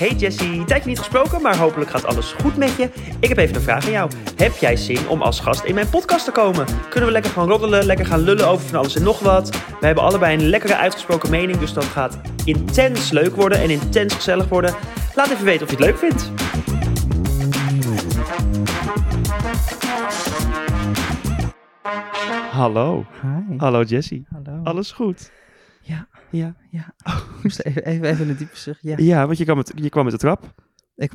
Hey Jessie, tijdje niet gesproken, maar hopelijk gaat alles goed met je. Ik heb even een vraag aan jou. Heb jij zin om als gast in mijn podcast te komen? Kunnen we lekker gaan roddelen, lekker gaan lullen over van alles en nog wat? We hebben allebei een lekkere uitgesproken mening, dus dat gaat intens leuk worden en intens gezellig worden. Laat even weten of je het leuk vindt. Hallo. Hi. Hallo Jessie. Hallo. Alles goed? Ja, Ja. Ik moest even, even, even een diepe zucht. Ja. Ja, want je kwam met, je kwam met de trap. Ik,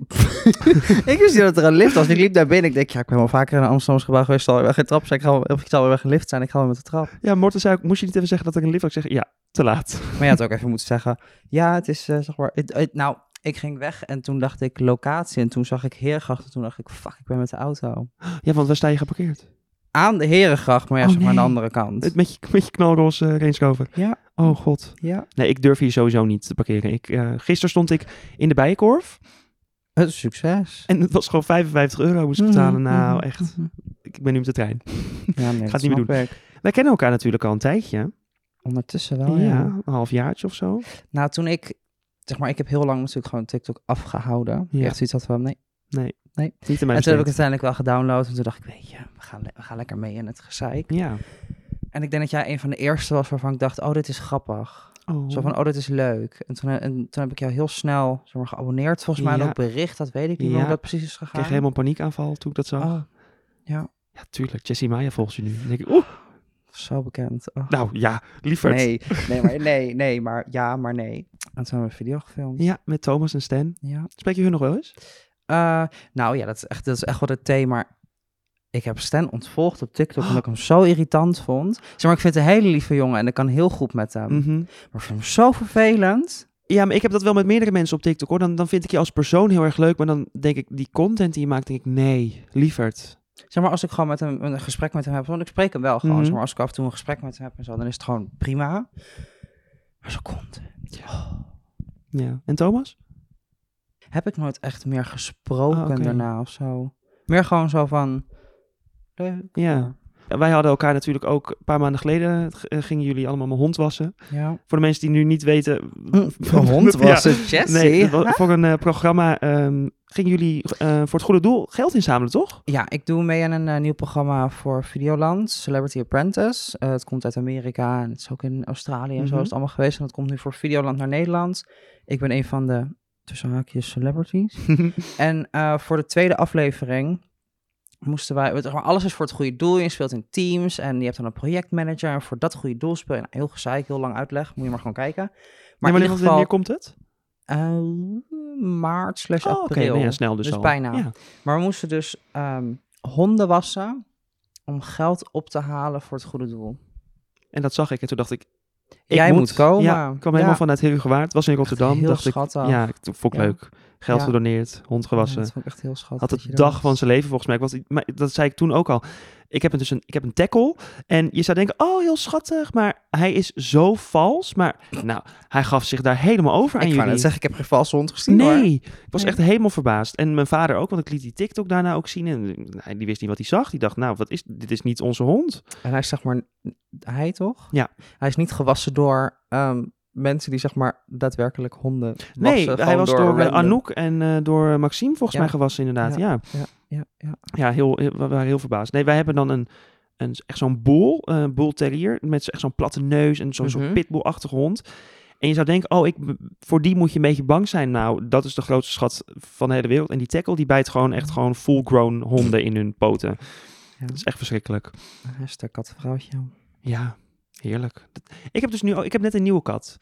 ik wist niet dat er een lift was. Ik liep naar binnen. Ik denk, ja, ik ben wel vaker in een Amsterdamse gebouw geweest. Zal er wel geen trap zijn. Ik ga wel, of ik zal wel geen lift zijn. Ik ga wel met de trap. Ja, Morten zei ook, moest je niet even zeggen dat er een lift was? Ik zeg, ja, te laat. Maar je had ook even moeten zeggen. Ja, het is, eh, zeg maar... Nou, ik ging weg en toen dacht ik locatie. En toen zag ik Herengracht. En toen dacht ik, fuck, ik ben met de auto. Ja, want waar sta je geparkeerd? Aan de Herengracht, maar ja, Oh, zeg maar aan de andere kant. Met je, met je knalroze uh, Range Rover. Ja, Oh god. ja. Nee, ik durf hier sowieso niet te parkeren. Ik, eh, gisteren stond ik in de Bijenkorf. Het is succes. En het was gewoon 55 euro moest ik betalen. Nou, Mhm, echt. Ik ben nu met de trein. Ja, nee, Gaat niet meer snap ik. Wij kennen elkaar natuurlijk al een tijdje. Ondertussen wel, ja, ja. een halfjaartje of zo. Nou, toen ik, zeg maar, ik heb heel lang natuurlijk gewoon TikTok afgehouden. Ja. Echt zoiets had van, nee. Nee. Nee. Niet en toen heb ik besteed. uiteindelijk wel gedownload. En toen dacht ik, weet je, we gaan, we gaan lekker mee in het gezeik. Ja. En ik denk dat jij een van de eerste was waarvan ik dacht, oh, dit is grappig. Oh. Zo van, oh, dit is leuk. En toen, en toen heb ik jou heel snel zeg maar, geabonneerd. Volgens mij Ja. ook bericht, dat weet ik niet Ja. hoe dat precies is Ik gegaan. kreeg helemaal paniekaanval toen ik dat zag. Oh, ja, Ja, tuurlijk. Jessie Maya volgt je nu. Denk ik, oeh. zo bekend. Oh. Nou ja, lieverd. Nee, nee, maar nee, nee, maar ja, maar nee. En toen hebben we een video gefilmd. Ja, met Thomas en Stan. Ja. Spreek je hun nog wel eens? Eh, nou ja, dat is, echt, dat is echt wel het thema. Ik heb Stan ontvolgd op TikTok omdat ik hem zo irritant vond. Zeg maar, ik vind het een hele lieve jongen en ik kan heel goed met hem. Mhm. Maar ik vind hem zo vervelend. Ja, maar ik heb dat wel met meerdere mensen op TikTok hoor. Dan, dan vind ik je als persoon heel erg leuk, maar dan denk ik, die content die je maakt, denk ik, nee, lieverd. Zeg maar, als ik gewoon met hem een gesprek met hem heb, want ik spreek hem wel gewoon. Mhm. Zeg maar, als ik af en toe een gesprek met hem heb en zo, dan is het gewoon prima. Maar zo content. Ja. En Thomas? Heb ik nooit echt meer gesproken Ah, daarna of zo. Meer gewoon zo van... Leuk. Ja. Wij hadden elkaar natuurlijk ook een paar maanden geleden, eh, gingen jullie allemaal mijn hond wassen. Ja. Voor de mensen die nu niet weten... Een hond was Ja. Nee, voor een eh, programma ehm, gingen jullie eh, voor het goede doel geld inzamelen, toch? Ja, ik doe mee aan een nieuw programma voor Videoland, Celebrity Apprentice. Het komt uit Amerika en het is ook in Australië en zo Mhm. is het allemaal geweest. En het komt nu voor Videoland naar Nederland. Ik ben een van de, tussen haakjes, celebrities. en eh, voor de tweede aflevering moesten wij, alles is voor het goede doel. Je speelt in teams en je hebt dan een projectmanager. En voor dat goede doel speel je, nou, heel gezeik, heel lang uitleg, moet je maar gewoon kijken. Maar Maar in wanneer, ieder geval, wanneer komt het? eh, maart slash Oh, april. Ja, snel dus, Dus al. bijna. Ja. Maar we moesten dus ehm, honden wassen om geld op te halen voor het goede doel. En dat zag ik en toen dacht ik... ik Jij moet komen. Ja, ik kwam helemaal vanuit Heerhugowaard. Het was in Rotterdam. heel dacht ik, schattig. ja, ik vond ik leuk. Geld Ja. gedoneerd, hond gewassen. Ja, dat vond ik echt heel schattig. had dat dag van zijn leven volgens mij. Ik was, maar dat zei ik toen ook al. Ik heb, een, dus een, ik heb een tackle. En je zou denken, oh, heel schattig. Maar hij is zo vals. Maar nou, hij gaf zich daar helemaal over aan Ik jullie. net zeggen, ik heb geen valse hond gezien hoor. nee, ik was Nee. echt helemaal verbaasd. En mijn vader ook, want ik liet die TikTok daarna ook zien. En hij, die wist niet wat hij zag. Die dacht, nou, wat is, dit is niet onze hond. En hij is zeg maar, hij toch? Ja. Hij is niet gewassen door ehm, mensen die zeg maar daadwerkelijk honden wassen. nee, hij was door, eh, random. Anouk en eh, door Maxime volgens Ja. mij gewassen inderdaad. Ja, Ja, ja, ja. ja heel, heel- we waren heel verbaasd. Nee, wij hebben dan een, een echt zo'n boel, een bull terrier, met echt zo'n platte neus en zo'n Mhm. soort pitbull-achtige hond. En je zou denken, oh, ik, voor die moet je een beetje bang zijn. Nou, dat is de grootste schat van de hele wereld. En die tackle, die bijt gewoon echt gewoon full-grown honden in hun poten. Ja. Dat is echt verschrikkelijk. Katvrouwtje. Ja, heerlijk. Ik heb dus nu, ik heb net een nieuwe kat.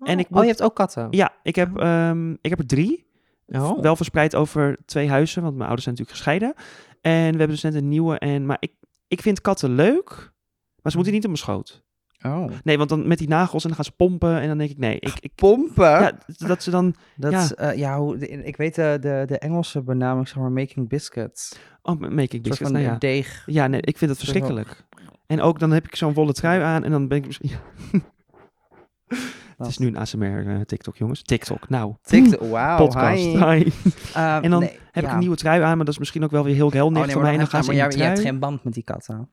En ik oh, moet- je hebt ook katten? Ja, ik heb, ehm, ik heb er drie. Oh. Wel verspreid over twee huizen, want mijn ouders zijn natuurlijk gescheiden. En we hebben dus net een nieuwe. En, maar ik, ik vind katten leuk, maar ze moeten niet op mijn schoot. Oh. Nee, want dan met die nagels en dan gaan ze pompen. En dan denk ik, nee, ik, ik, Pompen? ja, dat ze dan... Dat Ja. eh, ja, hoe, de- ik weet de, de, de Engelse benaming, zeg maar, making biscuits. Oh, making biscuits, van nou ja. deeg. Ja, nee, ik vind van- verschrikkelijk. En ook dan heb ik zo'n wollen trui aan en dan ben ik misschien... Ja. Het is nu een ASMR eh, TikTok, jongens. TikTok, nou. TikTok, wauw, Podcast. hi. Hi. En dan nee, heb ik een nieuwe trui aan, maar dat is misschien ook wel weer heel Oh, relnicht nee, voor mij. Dan dan gaan ze maar jij, jij hebt geen band met die katten.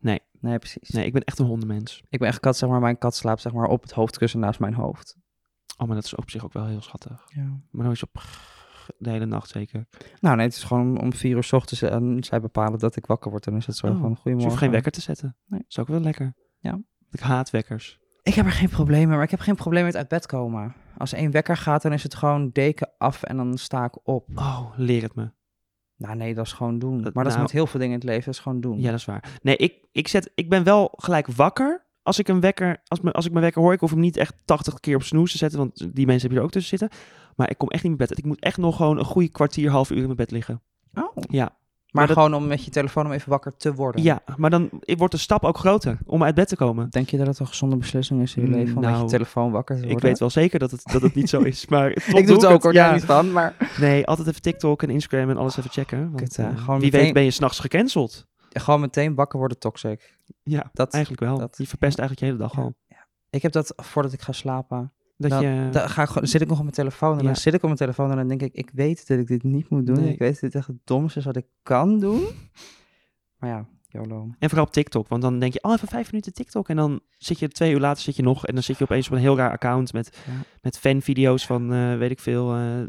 Nee. Nee, precies. Nee, ik ben echt een hondenmens. Ik ben echt kat, zeg maar, mijn kat slaapt zeg maar op het hoofdkussen naast mijn hoofd. Oh, maar dat is op zich ook wel heel schattig. Ja. Maar nooit zo de hele nacht zeker. Nou nee, het is gewoon om vier uur s ochtends en zij bepalen dat ik wakker word. En dan is het zo Oh, van, Dus je goedemorgen. hoeft geen wekker te zetten. Nee. Dat is ook wel lekker. Ja. Ik haat wekkers. Ik heb er geen probleem mee, maar ik heb geen probleem met uit bed komen. Als één wekker gaat, dan is het gewoon deken af en dan sta ik op. Oh, leer het me. Nou nee, dat is gewoon doen. Maar dat is nou- met heel veel dingen in het leven, dat is gewoon doen. Ja, dat is waar. Nee, ik, ik, zet, ik ben wel gelijk wakker. Als ik een wekker, als, me, als ik mijn wekker hoor, ik hoef hem niet echt 80 keer op snoes te zetten, want die mensen hebben er ook tussen zitten. Maar ik kom echt niet in bed. Ik moet echt nog gewoon een goede kwartier, half uur in mijn bed liggen. Oh. Ja. Maar, dat- gewoon om met je telefoon om even wakker te worden. Ja, maar dan wordt de stap ook groter om uit bed te komen. Denk je dat het een gezonde beslissing is in je Mm, leven om met je nou, telefoon wakker te worden? Ik weet wel zeker dat het, dat het niet zo is, maar Ik doe het ook hoor, Ja. daar niet van, maar Nee, altijd even TikTok en Instagram en alles even checken. Want, Kut, eh, Gewoon wie meteen- weet ben je s'nachts gecanceld. gewoon meteen wakker worden toxic. Ja, Dat, eigenlijk wel. dat- je verpest eigenlijk je hele dag Ja. al. Ik heb dat voordat ik ga slapen. Dat Dan- je... Dan, ga ik gewoon, zit ik nog op mijn telefoon en Ja. dan zit ik op mijn telefoon en dan denk ik, ik weet dat ik dit niet moet doen. Nee. Ik weet dat dit echt het domste is wat ik kan doen. Maar ja, YOLO. En vooral op TikTok, want dan denk je, oh, even vijf minuten TikTok. En dan zit je twee uur later zit je nog en dan zit je opeens op een heel raar account met, Ja. met fanvideo's van, eh, weet ik veel. eh,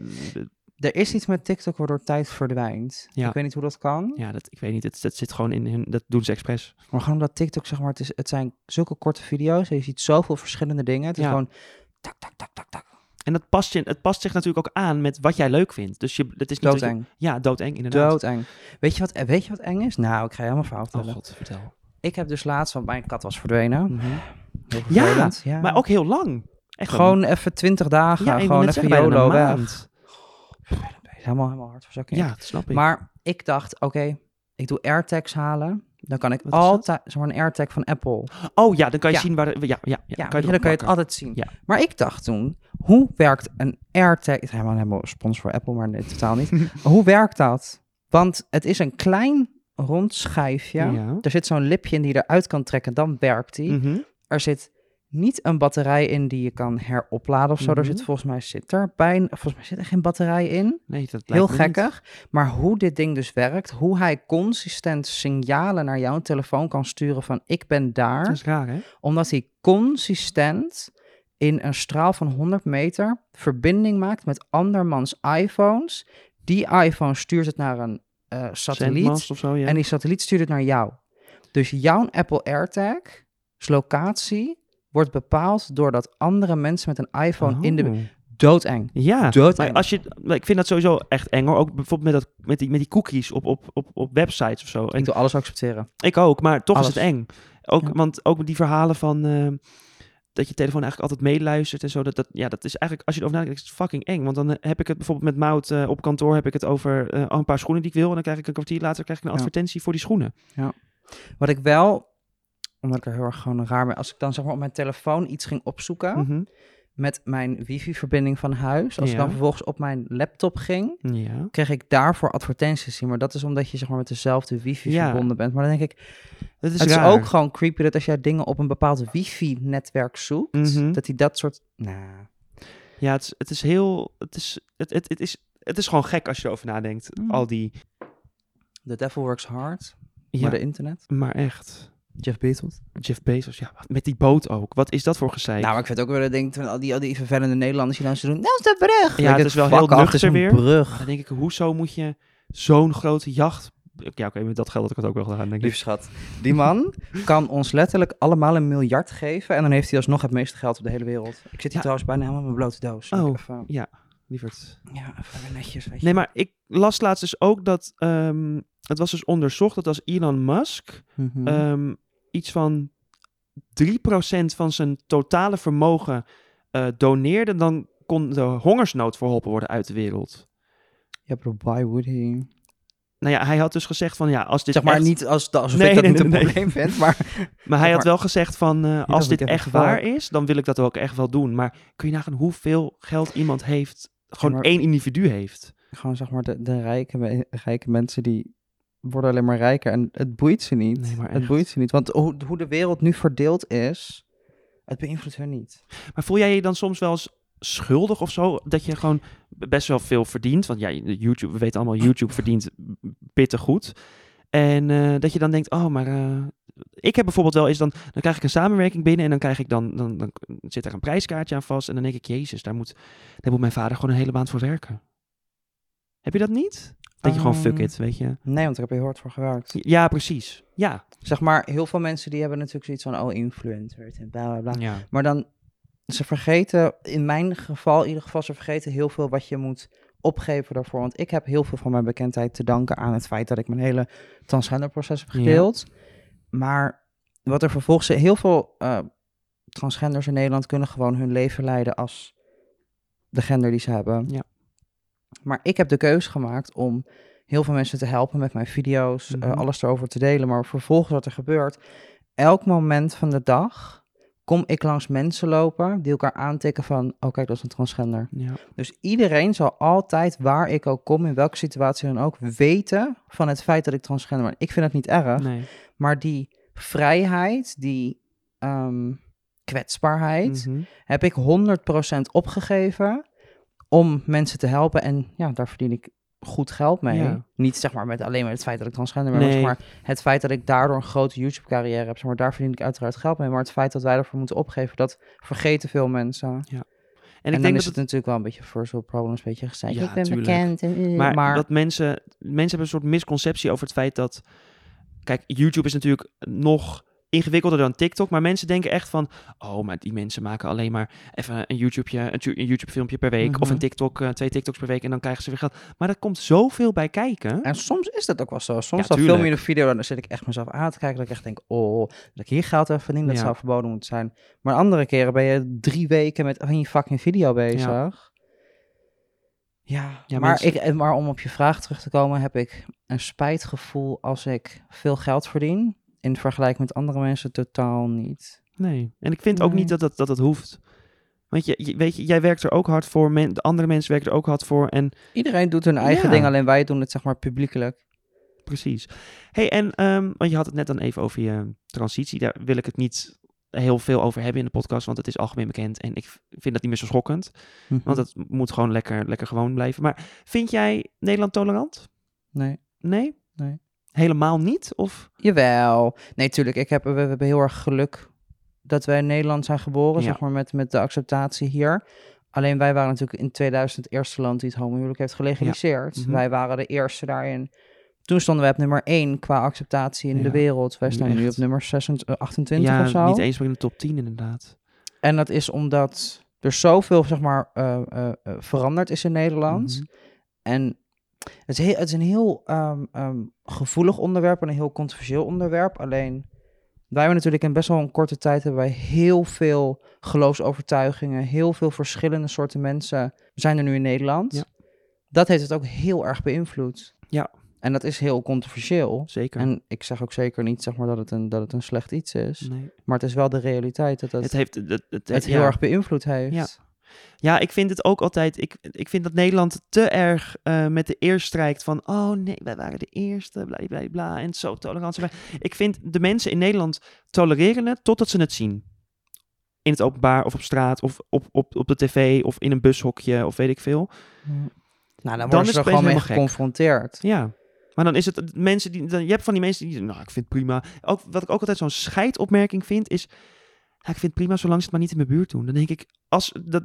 Er is iets met TikTok waardoor tijd verdwijnt. Ja. Ik weet niet hoe dat kan. ja, dat, ik weet niet, het, dat zit gewoon in hun, dat doen ze expres. Maar gewoon omdat TikTok, zeg maar, het, is, het zijn zulke korte video's. En je ziet zoveel verschillende dingen. Het is Ja. gewoon tak, tak, tak, tak, tak. En dat past, je, het past zich natuurlijk ook aan met wat jij leuk vindt. Dus je, het is dat je- Doodeng. ja, doodeng, inderdaad. Doodeng. Weet je, wat, weet je wat eng is? Nou, ik ga je helemaal fout Oh vertellen. god, vertel. Ik heb dus laatst, want mijn kat was verdwenen. Mhm. Ja, ja. Maar ook heel lang. Echt een- Gewoon even 20 dagen. ja, gewoon even YOLO maand. Helemaal, helemaal hartverzakking. Ja, dat snap ik. Maar ik dacht, oké, ik doe AirTags halen. Dan kan ik altijd, een AirTag van Apple. oh ja, dan kan je Ja. zien waar... de- Ja, ja, ja, Ja, kan je, dan kan je het altijd zien. Ja. Maar ik dacht toen, hoe werkt een AirTag... Het is helemaal, helemaal sponsor voor Apple, maar nee, totaal niet. hoe werkt dat? Want het is een klein rond schijfje. Er zit zo'n lipje in die je eruit kan trekken, dan werkt die. Mhm. Er zit niet een batterij in die je kan heropladen of zo. Er Mhm. zit volgens mij zit er bijna, volgens mij zit er geen batterij in. Nee, dat Heel niet. gekkig. Maar hoe dit ding dus werkt, hoe hij consistent signalen naar jouw telefoon kan sturen van ik ben daar, Dat is raar, hè? omdat hij consistent in een straal van 100 meter verbinding maakt met andermans iPhones. Die iPhone stuurt het naar een eh, satelliet Zendmast of zo, ja. en die satelliet stuurt het naar jou. Dus jouw Apple AirTag, locatie, wordt bepaald doordat andere mensen met een iPhone in de... Oh. Doodeng. Ja, Doodeng. maar als je, maar ik vind dat sowieso echt eng hoor. Ook bijvoorbeeld met, dat, met, die, met die cookies op, op, op, op websites of zo. Ik doe alles accepteren. ik ook, maar toch Alles. is het eng. Ook, Ja. Want ook die verhalen van eh, dat je telefoon eigenlijk altijd meeluistert en zo. Dat, dat, ja, dat is eigenlijk, als je erover nadenkt, is het fucking eng. Want dan eh, heb ik het bijvoorbeeld met Mout eh, op kantoor, heb ik het over een paar schoenen die ik wil. En dan krijg ik een kwartier later krijg ik een Ja. advertentie voor die schoenen. Wat ik wel, omdat ik er heel erg gewoon raar mee, als ik dan zeg maar op mijn telefoon iets ging opzoeken Mhm. met mijn wifi-verbinding van huis, als ik dan vervolgens op mijn laptop ging, Ja. kreeg ik daarvoor advertenties zien. Maar dat is omdat je zeg maar met dezelfde wifi Ja. verbonden bent. Maar dan denk ik, Dat is het is ook gewoon creepy dat als jij dingen op een bepaald wifi-netwerk zoekt, Mhm. dat hij dat soort, nou, Ja, het is, het is heel, het is, het, het, het is, het is gewoon gek als je erover nadenkt. Mm. Al die, the devil works hard, ja, maar de internet. maar echt. Jeff Bezos. Jeff Bezos, ja, met die boot ook. Wat is dat voor gezeik? Nou, maar ik vind het ook wel dat ding, al die, al die vervelende Nederlanders die dan ze doen, dat is de brug. Ja, Denk het is wel heel nuchter een weer. brug. Maar dan denk ik, hoezo moet je zo'n grote jacht... Ja, oké, met dat geld had ik het ook wel gedaan, denk Lief ik. schat, die man kan ons letterlijk allemaal een miljard geven en dan heeft hij alsnog het meeste geld op de hele wereld. Ik zit hier Ja. trouwens bijna helemaal met mijn blote doos. Oh. Even, Lieverd. ja, even netjes, weet je. Nee, maar ik las laatst dus ook dat... ehm, het was dus onderzocht dat als Elon Musk Mhm. ehm, iets van 3% van zijn totale vermogen eh, doneerde... dan kon de hongersnood verholpen worden uit de wereld. ja, bro, why would he? Nou ja, hij had dus gezegd van ja, als dit Zeg maar echt- niet als, alsof Nee, ik dat nee, niet nee, een probleem vind, maar... Maar hij had wel gezegd van, eh, als dit echt waar is, dan wil ik dat ook echt wel doen. Maar kun je nagaan hoeveel geld iemand heeft, gewoon maar- één individu heeft? Gewoon zeg maar, de, de rijke, rijke mensen die worden alleen maar rijker en het boeit ze niet. Nee, maar het boeit ze niet, want hoe, hoe de wereld nu verdeeld is, het beïnvloedt hun niet. Maar voel jij je dan soms wel eens schuldig of zo? Dat je gewoon best wel veel verdient? Want ja, YouTube, we weten allemaal, YouTube verdient pittig goed. En eh, dat je dan denkt, oh, maar eh, ik heb bijvoorbeeld wel eens dan, dan krijg ik een samenwerking binnen en dan krijg ik dan, dan, dan zit er een prijskaartje aan vast en dan denk ik, jezus, daar moet, daar moet mijn vader gewoon een hele maand voor werken. Heb je dat niet? Dat je gewoon fuck Ehm, it, weet je? Nee, want ik heb heel hard voor gewerkt. Ja, precies. Ja. Zeg maar, heel veel mensen die hebben natuurlijk zoiets van, oh, influencer en bla bla bla. ja. Maar dan, ze vergeten, in mijn geval in ieder geval, ze vergeten heel veel wat je moet opgeven daarvoor. Want ik heb heel veel van mijn bekendheid te danken aan het feit dat ik mijn hele transgenderproces heb Ja. Maar wat er vervolgens, heel veel eh, transgenders in Nederland kunnen gewoon hun leven leiden als de gender die ze hebben. Ja. Maar ik heb de keuze gemaakt om heel veel mensen te helpen met mijn video's, eh, Mhm. alles erover te delen. Maar vervolgens wat er gebeurt, elk moment van de dag kom ik langs mensen lopen die elkaar aantikken van, oh kijk, dat is een transgender. ja. Dus iedereen zal altijd, waar ik ook kom, in welke situatie dan ook, weten van het feit dat ik transgender ben. Ik vind het niet erg, Nee. maar die vrijheid, die ehm, kwetsbaarheid, Mhm. heb ik 100% opgegeven om mensen te helpen. En ja, daar verdien ik goed geld mee. Ja. Niet zeg maar met alleen maar het feit dat ik transgender ben, maar, Nee. zeg maar het feit dat ik daardoor een grote YouTube-carrière heb. Zeg maar, daar verdien ik uiteraard geld mee. Maar het feit dat wij ervoor moeten opgeven, dat vergeten veel mensen. En, En ik dan denk is dat het natuurlijk wel een beetje first world problems, een beetje gezegd. Ja, ik ben tuurlijk. bekend. En, eh, Maar, maar dat mensen, mensen hebben een soort misconceptie over het feit dat. Kijk, YouTube is natuurlijk nog ingewikkelder dan TikTok. Maar mensen denken echt van. Oh, maar die mensen maken alleen maar even een YouTube, een, tu- een YouTube filmpje per week. Of Mhm. een TikTok, eh, twee TikToks per week. En dan krijgen ze weer geld. Maar er komt zoveel bij kijken. En soms is dat ook wel zo. Soms Ja, dan film je een video en dan zit ik echt mezelf aan te kijken. Dat ik echt denk, oh, dat ik hier geld heb verdiend, dat Ja. zou verboden moeten zijn. Maar andere keren ben je drie weken met een fucking video bezig. Ja, Ja, maar, mensen- ik, maar om op je vraag terug te komen, heb ik een spijtgevoel als ik veel geld verdien. In vergelijking met andere mensen totaal niet. Nee. En ik vind ook niet dat dat, dat, dat hoeft. Want je, je- weet je, jij werkt er ook hard voor. Men, de andere mensen werken er ook hard voor. En Iedereen doet hun eigen Ja. ding, alleen wij doen het zeg maar publiekelijk. Precies. hey, en ehm, want je had het net dan even over je transitie. Daar wil ik het niet heel veel over hebben in de podcast, want het is algemeen bekend. En ik vind dat niet meer zo schokkend, want het moet gewoon lekker, lekker gewoon blijven. Maar vind jij Nederland tolerant? Nee. Nee? Nee. Helemaal niet? Of? Jawel. Nee, tuurlijk. Ik heb, we, we hebben heel erg geluk dat wij in Nederland zijn geboren, Ja. zeg maar, met, met de acceptatie hier. Alleen wij waren natuurlijk in 2000 het eerste land die het homohuwelijk heeft gelegaliseerd. Mhm. Wij waren de eerste daarin. Toen stonden wij op nummer 1 qua acceptatie in Ja, de wereld. Wij staan nu op nummer 26, 28 ja, of zo. niet eens meer in de top 10 inderdaad. En dat is omdat er zoveel, zeg maar, eh, eh, eh, veranderd is in Nederland. Mhm. En het is, heel, het is een heel ehm, ehm, gevoelig onderwerp en een heel controversieel onderwerp. Alleen, wij hebben natuurlijk in best wel een korte tijd hebben wij heel veel geloofsovertuigingen, heel veel verschillende soorten mensen zijn er nu in Nederland. Ja. Dat heeft het ook heel erg beïnvloed. Ja. En dat is heel controversieel. Zeker. En ik zeg ook zeker niet zeg maar, dat, het een, dat het een slecht iets is. nee. Maar het is wel de realiteit dat het, Het het, heeft het, het, heel ja. erg beïnvloed heeft. Ja. Ja, ik vind het ook altijd. Ik, ik vind dat Nederland te erg eh, met de eer strijkt van. Oh nee, wij waren de eerste, bla bla bla. En zo tolerant zijn wij. Ik vind de mensen in Nederland tolereren het totdat ze het zien. In het openbaar of op straat of op, op, op de tv of in een bushokje of weet ik veel. Nou, dan worden ze er gewoon mee gek. geconfronteerd. Ja. Maar dan is het mensen die. Dan, je hebt van die mensen die. Nou, ik vind het prima. Ook, wat ik ook altijd zo'n scheidopmerking vind is. Ja, ik vind het prima zolang ze het maar niet in mijn buurt doen. Dan denk ik, als, dat,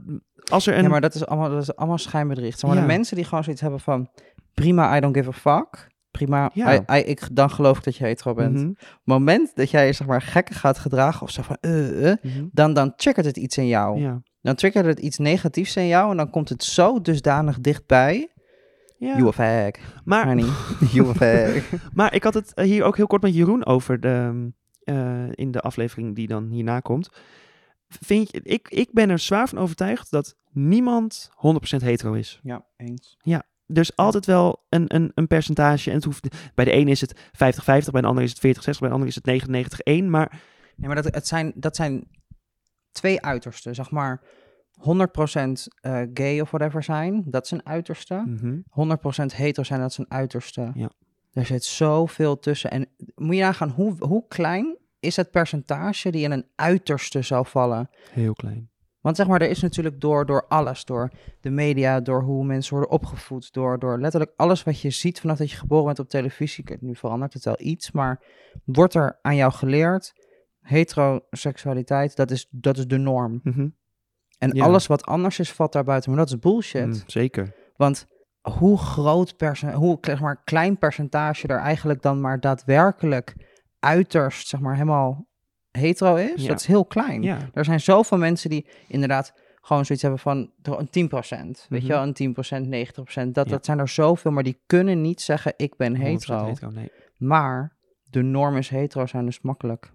als er een. Ja, maar dat is allemaal, dat is allemaal schijnbedriegt. Maar Ja. de mensen die gewoon zoiets hebben van... Prima, I don't give a fuck. Prima, Ja. I- I- ik, dan geloof ik dat je hetero bent. Mhm, moment dat jij je zeg maar gekker gaat gedragen of zo van... eh, eh, mhm. dan, dan triggert het iets in jou. Ja. Dan triggert het iets negatiefs in jou... en dan komt het zo dusdanig dichtbij. ja. You a Maar, honey. you a maar ik had het eh, hier ook heel kort met Jeroen over de, eh, in de aflevering die dan hierna komt. Vind je, ik, ik ben er zwaar van overtuigd dat niemand 100% hetero is. ja, eens. Er is altijd wel een, een, een percentage. En het hoeft, bij de ene is het 50-50, bij de andere is het 40-60, bij de andere is het 99-1. Maar Nee, maar dat, het zijn, dat zijn twee uitersten. Zeg maar 100% eh, gay of whatever zijn. Dat is een uiterste. mhm, 100% hetero zijn, dat is een uiterste. Ja. Er zit zoveel tussen. En moet je nagaan, hoe, hoe klein is het percentage die in een uiterste zou vallen? heel klein. Want zeg maar, er is natuurlijk door, door alles, door de media, door hoe mensen worden opgevoed, door, door letterlijk alles wat je ziet vanaf dat je geboren bent op televisie. Nu verandert het wel iets, maar wordt er aan jou geleerd, heteroseksualiteit, dat is, dat is de norm. Mhm. En Ja. alles wat anders is, valt daar buiten. Maar dat is bullshit. Mm, zeker. Want hoe groot perce- hoe zeg maar, klein percentage er eigenlijk dan maar daadwerkelijk uiterst, zeg maar, helemaal hetero is, Ja. dat is heel klein. Ja. Er zijn zoveel mensen die inderdaad gewoon zoiets hebben van een 10%. Weet Mhm. je wel, een 10%, 90%. Dat, Ja. dat zijn er zoveel, maar die kunnen niet zeggen ik ben 100% hetero. hetero, nee. Maar de norm is hetero zijn dus makkelijk.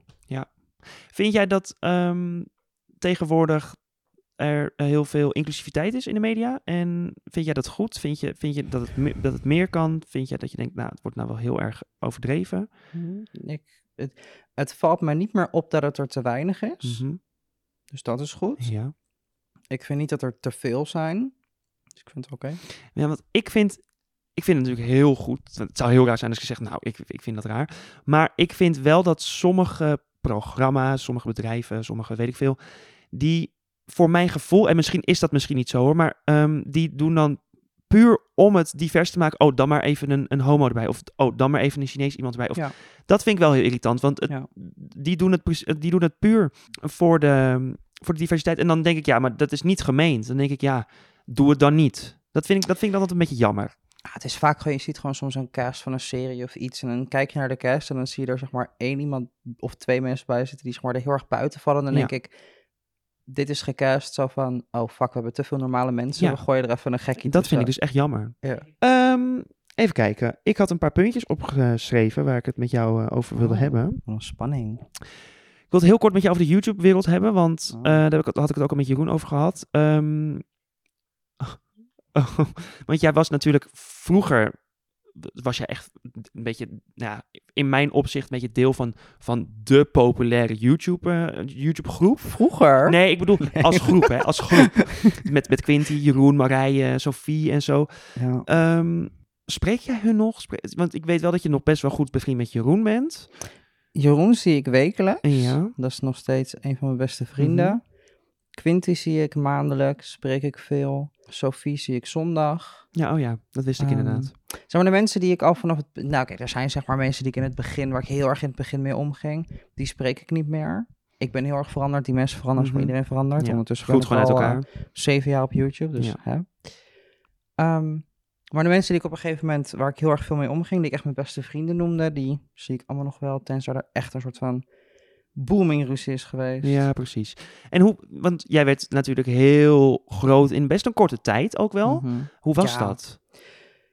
Vind jij dat ehm, tegenwoordig er eh, heel veel inclusiviteit is in de media? En vind jij dat goed? Vind je, vind je dat, het me- dat het meer kan? Vind jij dat je denkt, nou, het wordt nou wel heel erg overdreven? Ik, het, het valt mij niet meer op dat het er te weinig is. Mhm. Dus dat is goed. Ja. Ik vind niet dat er te veel zijn. Dus ik vind het oké. ja, want ik vind, ik vind het natuurlijk heel goed. Het zou heel raar zijn als ik zeg, nou, ik, ik vind dat raar. Maar ik vind wel dat sommige programma's, sommige bedrijven, sommige weet ik veel, die voor mijn gevoel, en misschien is dat misschien niet zo hoor, maar ehm, die doen dan puur om het divers te maken. Oh, dan maar even een, een homo erbij. Of oh, dan maar even een Chinees iemand erbij. Of, Ja. Dat vind ik wel heel irritant, want het, Ja. die, doen het, die doen het puur voor de, voor de diversiteit. En dan denk ik, ja, maar dat is niet gemeend. Dan denk ik, ja, doe het dan niet. Dat vind ik, dat vind ik dan altijd een beetje jammer. Ah, het is vaak gewoon, je ziet gewoon soms een cast van een serie of iets. En dan kijk je naar de cast en dan zie je er zeg maar één iemand of twee mensen bij zitten die zeg maar er heel erg buiten vallen. Dan Ja. denk ik, dit is gecast zo van, oh fuck, we hebben te veel normale mensen. Ja. We gooien er even een gekkie Dat vind ik dus echt jammer. Ja. Ehm, even kijken. Ik had een paar puntjes opgeschreven waar ik het met jou eh, over wilde Oh. hebben. Wat een spanning. Ik wil het heel kort met je over de YouTube-wereld hebben, want Oh. eh, daar had ik het ook al met Jeroen over gehad. Ehm, want jij was natuurlijk vroeger, was jij echt een beetje, nou in mijn opzicht een beetje deel van, van de populaire YouTube, eh, YouTube-groep. Vroeger? Nee, ik bedoel als groep, hè, als groep. Met, met Quinty, Jeroen, Marije, Sophie en zo. Ja. Ehm, spreek jij hun nog? Want ik weet wel dat je nog best wel goed bevriend met Jeroen bent. Jeroen zie ik wekelijks. Ja. Dat is nog steeds een van mijn beste vrienden. Mhm. Quinty zie ik maandelijks, spreek ik veel. Sophie zie ik zondag. Ja, oh ja, dat wist ik Ehm, inderdaad. Zeg maar de mensen die ik al vanaf het... Nou kijk, er zijn zeg maar mensen die ik in het begin, waar ik heel erg in het begin mee omging, die spreek ik niet meer. Ik ben heel erg veranderd, die mensen veranderen, maar iedereen verandert. Ja, Ondertussen Voelt gewoon uit elkaar. eh, zeven jaar op YouTube, dus Ja. hè. Ehm, maar de mensen die ik op een gegeven moment, waar ik heel erg veel mee omging, die ik echt mijn beste vrienden noemde, die zie ik allemaal nog wel, tenzij er echt een soort van booming ruzie is geweest. Ja, precies. En hoe, want jij werd natuurlijk heel groot in best een korte tijd ook wel. Mhm. Hoe was Ja. dat?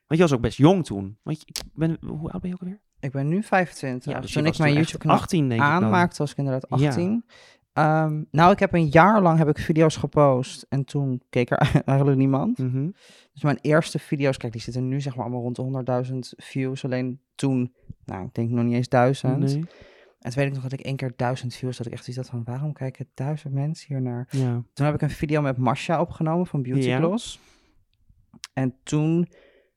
Want je was ook best jong toen. Want ik ben, hoe oud ben je ook alweer? Ik ben nu 25. dus je toen ik mijn YouTube-kanaal 18 denk ik dan. aanmaakte, was ik inderdaad Ja. 18. Ehm, nou, ik heb een jaar lang heb ik video's gepost en toen keek er eigenlijk niemand. Mhm. Dus mijn eerste video's, kijk, die zitten nu zeg maar allemaal rond de 100.000 views. Alleen toen, nou, ik denk nog niet eens duizend. Nee. En toen weet ik nog dat ik één keer duizend views, dat ik echt iets had van, waarom kijken duizend mensen hier naar? Ja. Toen heb ik een video met Masha opgenomen van Beauty Ja. Gloss. En toen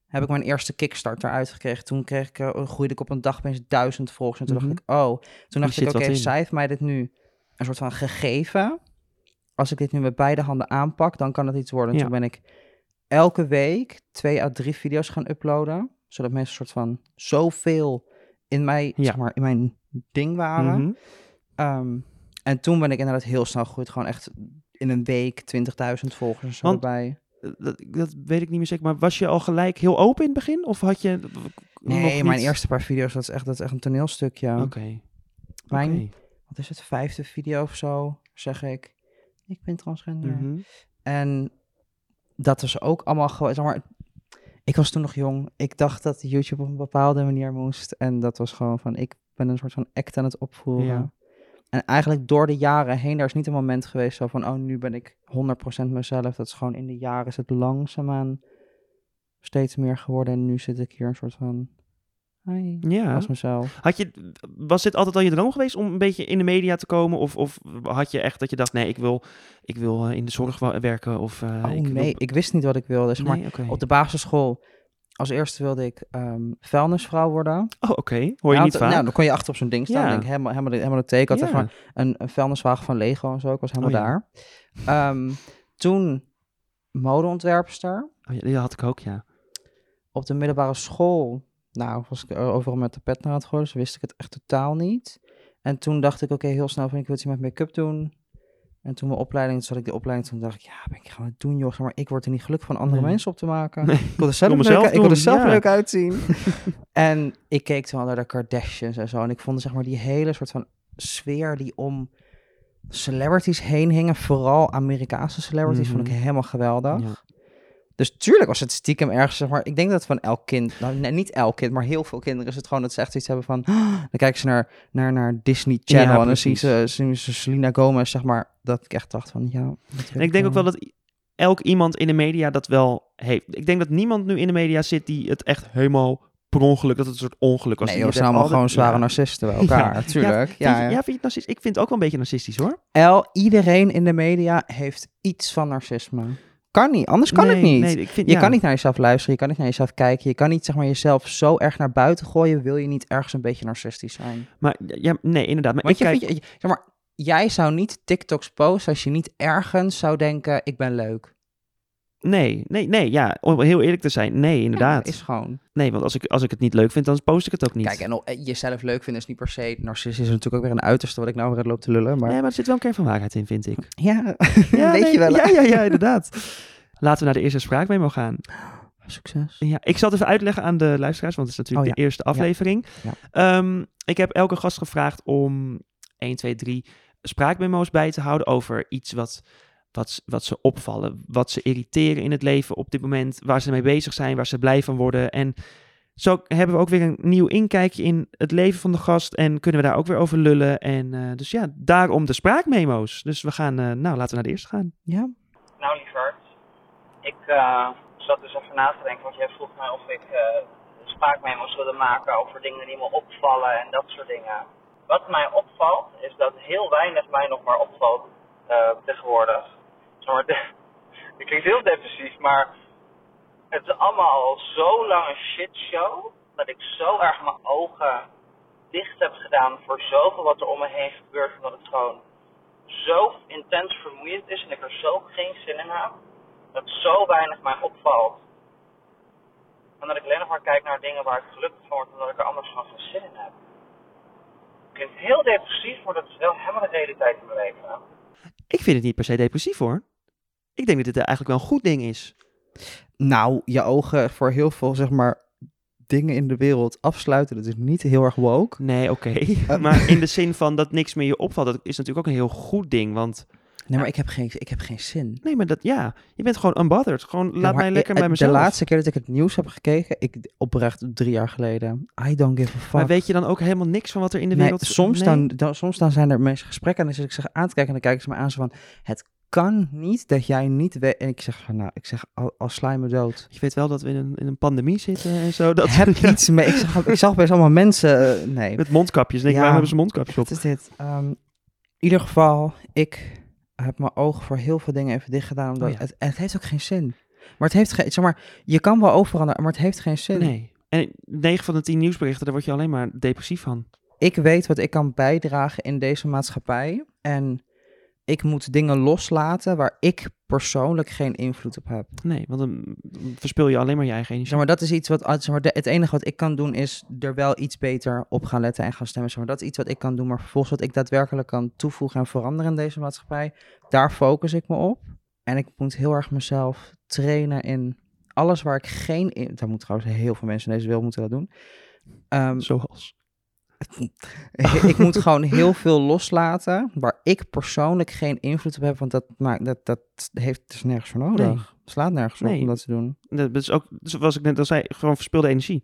heb ik mijn eerste Kickstarter uitgekregen. Toen kreeg ik, eh, groeide ik op een dag opeens duizend volgers. En toen Mhm. dacht ik, oh. Toen dacht ik, oké, in. zij heeft mij dit nu een soort van gegeven. Als ik dit nu met beide handen aanpak, dan kan het iets worden. En Ja. toen ben ik elke week twee à drie video's gaan uploaden. Zodat mensen een soort van zoveel in, mij, Ja. zeg maar, in mijn ding waren. Mhm. Ehm, en toen ben ik inderdaad heel snel gegroeid. Gewoon echt in een week 20.000 volgers zo Want- erbij. dat, dat weet ik niet meer zeker. Maar was je al gelijk heel open in het begin? Of had je Nee, mijn eerste paar video's, dat is echt, dat is echt een toneelstukje. Oké. Mijn, wat is het, vijfde video of zo, zeg ik. Ik ben transgender. Mhm. En dat was ook allemaal gewoon, zeg maar, ik was toen nog jong. Ik dacht dat YouTube op een bepaalde manier moest. En dat was gewoon van, ik ben een soort van act aan het opvoeren. Ja. En eigenlijk door de jaren heen, daar is niet een moment geweest zo van, oh, nu ben ik 100% mezelf. Dat is gewoon in de jaren is het langzaamaan steeds meer geworden. En nu zit ik hier een soort van, hi, Ja. als mezelf. Had je, was dit altijd al je droom geweest om een beetje in de media te komen? Of, of had je echt dat je dacht, nee, ik wil, ik wil eh, in de zorg werken? Of, eh, oh ik wil- nee, ik wist niet wat ik wilde. Zeg maar, Nee, op de basisschool als eerste wilde ik ehm, vuilnisvrouw worden. Oh, oké. Hoor je Ja, niet vaak? Nou, dan kon je achter op zo'n ding staan. Ja. Denk, helemaal, helemaal, de, helemaal de teken. Had Ja. een, een vuilniswagen van Lego en zo. Ik was helemaal Oh, daar. Ehm, toen modeontwerpster. Oh, ja, die had ik ook, ja. Op de middelbare school, nou, was ik overal met de pet naar het gooien. Dus wist ik het echt totaal niet. En toen dacht ik, oké, heel snel van, ik wil iets met make-up doen. En toen mijn opleiding, toen zat ik de opleiding, toen dacht ik, ja, ben ik gaan het doen, joh. Zeg maar ik word er niet gelukkig van andere Nee. mensen op te maken. Nee. Ik wil er zelf, leuk, ik wil er zelf ja. leuk uitzien. en ik keek toen al naar de Kardashians en zo. En ik vond zeg maar die hele soort van sfeer die om celebrities heen hingen. Vooral Amerikaanse celebrities vond ik Mhm. helemaal geweldig. Ja. Dus tuurlijk was het stiekem ergens, zeg maar, ik denk dat van elk kind, nou nee, niet elk kind, maar heel veel kinderen is het gewoon dat ze echt iets hebben van, dan kijken ze naar, naar, naar Disney Channel Ja, en dan zien ze, zien ze Selena Gomez, zeg maar, dat ik echt dacht van, ja. En ik denk ook wel dat elk iemand in de media dat wel heeft. Ik denk dat niemand nu in de media zit die het echt helemaal per ongeluk, dat het een soort ongeluk was. Nee, joh, ze zijn allemaal gewoon zware ja. narcisten bij elkaar, Ja. natuurlijk. Ja, ja, ja, vind je het narcistisch? Ik vind het ook wel een beetje narcistisch hoor. El, iedereen in de media heeft iets van narcisme. Kan niet, anders kan nee, het niet. Nee, ik vind, Je ja. kan niet naar jezelf luisteren, je kan niet naar jezelf kijken, je kan niet zeg maar jezelf zo erg naar buiten gooien, wil je niet ergens een beetje narcistisch zijn. Maar ja, nee, inderdaad. Maar Want ik je, kijk, vind je, zeg maar, jij zou niet TikToks posten als je niet ergens zou denken, ik ben leuk. Nee, nee, nee, ja, om heel eerlijk te zijn, nee, inderdaad. Ja, is gewoon. Nee, want als ik, als ik het niet leuk vind, dan post ik het ook niet. Kijk, en eh, jezelf leuk vinden is niet per se narcistisch. is natuurlijk ook weer een uiterste wat ik nou weer loop te lullen. Maar Nee, maar er zit wel een kern van waarheid in, vind ik. ja, Ja, weet nee, je wel. Ja, ja, ja, inderdaad. Laten we naar de eerste spraakmemo gaan. Succes. Ja, ik zal het even uitleggen aan de luisteraars, want het is natuurlijk Oh, de eerste aflevering. Ja. Ehm, ik heb elke gast gevraagd om 1, 2, 3 spraakmemo's bij te houden over iets wat, wat, wat ze opvallen, wat ze irriteren in het leven op dit moment, waar ze mee bezig zijn, waar ze blij van worden. En zo hebben we ook weer een nieuw inkijkje in het leven van de gast en kunnen we daar ook weer over lullen. En eh, dus ja, daarom de spraakmemo's. Dus we gaan, eh, nou laten we naar de eerste gaan. Ja. Nou, lieverd. Ik eh, zat dus even na te denken, want jij vroeg mij of ik eh spraakmemo's wilde maken over dingen die me opvallen en dat soort dingen. Wat mij opvalt, is dat heel weinig mij nog maar opvalt eh, tegenwoordig. Maar, het klinkt heel depressief, maar het is allemaal al zo lang een shitshow, dat ik zo erg mijn ogen dicht heb gedaan voor zoveel wat er om me heen gebeurt, omdat het gewoon zo intens vermoeiend is en ik er zo geen zin in heb, dat zo weinig mij opvalt. En dat ik alleen nog maar kijk naar dingen waar ik gelukkig van word, omdat ik er anders gewoon geen zin in heb. Klinkt heel depressief, maar dat is wel helemaal de realiteit in mijn leven. Ik vind het niet per se depressief hoor. Ik denk dat dit eigenlijk wel een goed ding is. Nou, je ogen voor heel veel, zeg maar, dingen in de wereld afsluiten, dat is niet heel erg woke. Nee, oké. maar in de zin van dat niks meer je opvalt, dat is natuurlijk ook een heel goed ding. Want Nee, maar ik heb geen, ik heb geen zin. nee, maar dat ja, je bent gewoon unbothered. Gewoon laat mij lekker ik- bij mezelf. De laatste keer dat ik het nieuws heb gekeken, ik oprecht drie jaar geleden. I don't give a fuck. Maar weet je dan ook helemaal niks van wat er in de Nee, wereld soms, Nee? dan, dan, soms dan zijn er mensen gesprekken en dan zit ik ze aan te kijken en dan kijken ze me aan zo van, het kan niet dat jij niet weet. En ik zeg van, nou, ik zeg, al, al sla je me dood. Je weet wel dat we in een, in een pandemie zitten en zo. Dat heb Ja, iets mee. Ik zag, ik zag best allemaal mensen. eh, nee. Met mondkapjes. Denk ik, Ja. waarom hebben ze mondkapjes op? Wat is dit? Ehm, in ieder geval, ik heb mijn ogen voor heel veel dingen even dicht gedaan. Omdat Oh ja. het, en het heeft ook geen zin. Maar het heeft geen, zeg maar, je kan wel overal, maar het heeft geen zin. Nee. En 9 van de 10 nieuwsberichten, daar word je alleen maar depressief van. Ik weet wat ik kan bijdragen in deze maatschappij. En ik moet dingen loslaten waar ik persoonlijk geen invloed op heb. Nee, want dan verspil je alleen maar je eigen energie. Zeg maar, dat is iets wat, zeg maar, het enige wat ik kan doen is er wel iets beter op gaan letten en gaan stemmen. Zeg maar, dat is iets wat ik kan doen, maar vervolgens wat ik daadwerkelijk kan toevoegen en veranderen in deze maatschappij, daar focus ik me op. En ik moet heel erg mezelf trainen in alles waar ik geen, in, daar moeten trouwens heel veel mensen in deze wereld moeten dat doen. Ehm, Zoals. ik moet gewoon heel veel loslaten waar ik persoonlijk geen invloed op heb, want dat, maakt, dat, dat heeft dus nergens voor nodig. Nee. Slaat nergens op Nee. om dat te doen. Dat is ook, zoals ik net al zei, gewoon verspilde energie.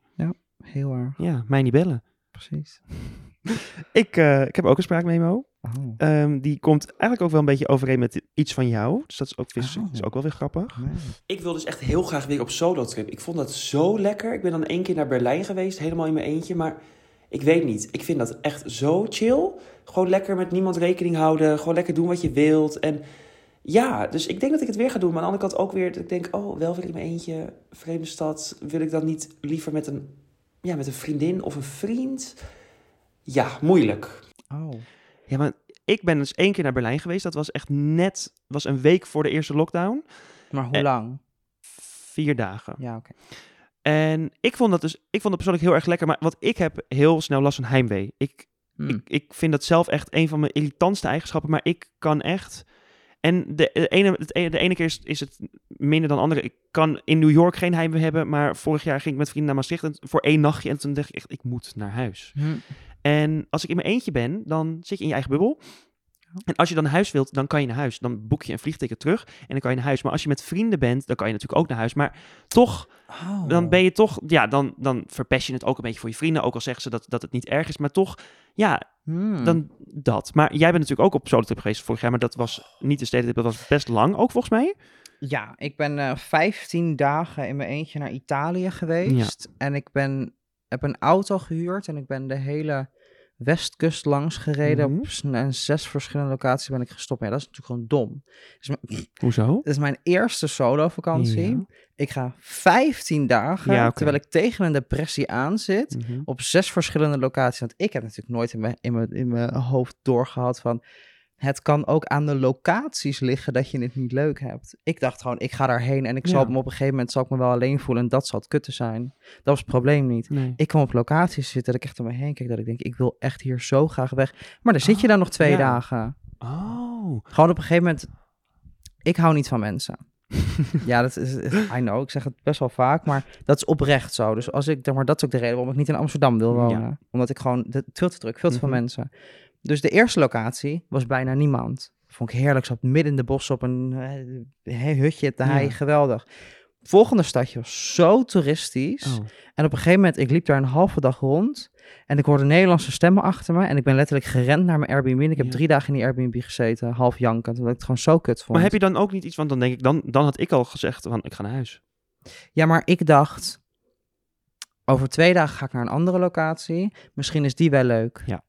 Heel erg, Ja, mij niet bellen. precies. Ik, eh, ik heb ook een spraakmemo. Oh. Ehm, die komt eigenlijk ook wel een beetje overeen met iets van jou. Dus dat is ook, is, Oh. is ook wel weer grappig. Nee. Ik wil dus echt heel graag weer op solo-trip. Ik vond dat zo lekker. Ik ben dan één keer naar Berlijn geweest, helemaal in mijn eentje. Maar ik weet niet, ik vind dat echt zo chill. Gewoon lekker met niemand rekening houden. Gewoon lekker doen wat je wilt. En Ja, dus ik denk dat ik het weer ga doen. Maar aan de andere kant ook weer dat ik denk, oh, wel wil ik in mijn eentje, vreemde stad. Wil ik dan niet liever met een, ja, met een vriendin of een vriend? Ja, moeilijk. Oh. Ja, maar ik ben dus één keer naar Berlijn geweest. Dat was echt net, was een week voor de eerste lockdown. Maar hoe Eh, lang? Vier dagen. Ja, oké. En ik vond dat dus, ik vond het persoonlijk heel erg lekker. Maar wat ik heb heel snel last van heimwee. Ik, Hm. ik, ik vind dat zelf echt een van mijn irritantste eigenschappen. Maar ik kan echt. En de, de, ene, het ene, de ene keer is, is het minder dan de andere. Ik kan in New York geen heimwee hebben. Maar vorig jaar ging ik met vrienden naar Maastricht en- voor één nachtje. En toen dacht ik echt, ik moet naar huis. Hm. En als ik in mijn eentje ben, dan zit je in je eigen bubbel. En als je dan naar huis wilt, dan kan je naar huis. Dan boek je een vliegticket terug en dan kan je naar huis. Maar als je met vrienden bent, dan kan je natuurlijk ook naar huis. Maar toch, Oh. dan ben je toch, ja, dan, dan verpest je het ook een beetje voor je vrienden. Ook al zeggen ze dat, dat het niet erg is. Maar toch, ja, Hm. dan dat. Maar jij bent natuurlijk ook op solo-trip geweest vorig jaar. Maar dat was niet de stedentrip, dat was best lang ook volgens mij. Ja, ik ben eh 15 dagen in mijn eentje naar Italië geweest. En ik ben, heb een auto gehuurd en ik ben de hele westkust langs gereden. Mhm. Op en zes verschillende locaties ben ik gestopt. Ja, dat is natuurlijk gewoon dom. Dus mijn- Hoezo? Dit is mijn eerste solo vakantie. Ja. Ik ga 15 dagen, Ja, terwijl ik tegen een depressie aan zit, Mhm. op zes verschillende locaties. Want ik heb natuurlijk nooit in mijn, in mijn, in mijn hoofd doorgehad van... Het kan ook aan de locaties liggen dat je het niet leuk hebt. Ik dacht gewoon, ik ga daarheen en ik zal me op een gegeven moment zal ik me wel alleen voelen. En dat zal het kutten zijn. Dat was het probleem niet. Nee. Ik kwam op locaties zitten dat ik echt om me heen kijk. Dat ik denk, ik wil echt hier zo graag weg. Maar dan zit je dan nog twee ja. dagen. Oh. Gewoon op een gegeven moment. Ik hou niet van mensen. ja, dat is. I know, ik zeg het best wel vaak, maar dat is oprecht zo. Dus als ik, maar, dat is ook de reden waarom ik niet in Amsterdam wil Ja. wonen. Omdat ik gewoon, de, veel te druk, veel te veel Mhm. mensen. Dus de eerste locatie was bijna niemand. Vond ik heerlijk, zat midden in de bos op een eh, hutje te hei, Ja. geweldig. Volgende stadje was zo toeristisch. oh. En op een gegeven moment, ik liep daar een halve dag rond. En ik hoorde Nederlandse stemmen achter me. En ik ben letterlijk gerend naar mijn Airbnb. En ik heb Ja. drie dagen in die Airbnb gezeten, half jankend. Omdat ik het gewoon zo kut vond. Maar heb je dan ook niet iets, want dan denk ik, dan, dan had ik al gezegd van ik ga naar huis. Ja, maar ik dacht, over twee dagen ga ik naar een andere locatie. Misschien is die wel leuk. Ja.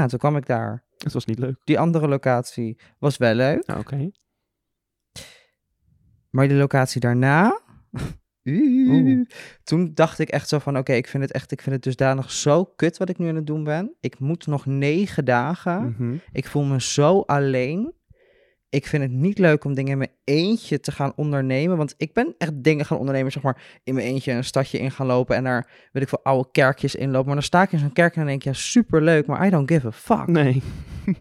Nou, toen kwam ik daar. Het was niet leuk. Die andere locatie was wel leuk. Nou, oké. Maar die locatie daarna... Oeh. Toen dacht ik echt zo van, oké, ik vind het echt, ik vind het dusdanig zo kut wat ik nu aan het doen ben. Ik moet nog negen dagen. Mhm. Ik voel me zo alleen. Ik vind het niet leuk om dingen in mijn eentje te gaan ondernemen. Want ik ben echt dingen gaan ondernemen, zeg maar, in mijn eentje een stadje in gaan lopen. En daar, weet ik veel, oude kerkjes in lopen. Maar dan sta ik in zo'n kerk en dan denk ik, ja, superleuk, maar I don't give a fuck. Nee.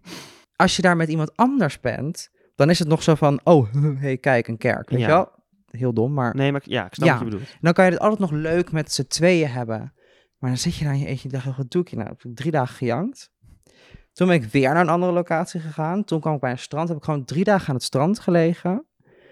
Als je daar met iemand anders bent, dan is het nog zo van, oh, hey, kijk, een kerk. Weet Ja. je wel? Heel dom, maar Nee, maar ik- ja, ik snap Ja. wat je bedoelt. dan kan je het altijd nog leuk met z'n tweeën hebben. Maar dan zit je daar in je eentje en dacht, wat doe ik hier nou? Ik heb drie dagen gejankt. Toen ben ik weer naar een andere locatie gegaan. Toen kwam ik bij een strand. Heb ik gewoon drie dagen aan het strand gelegen.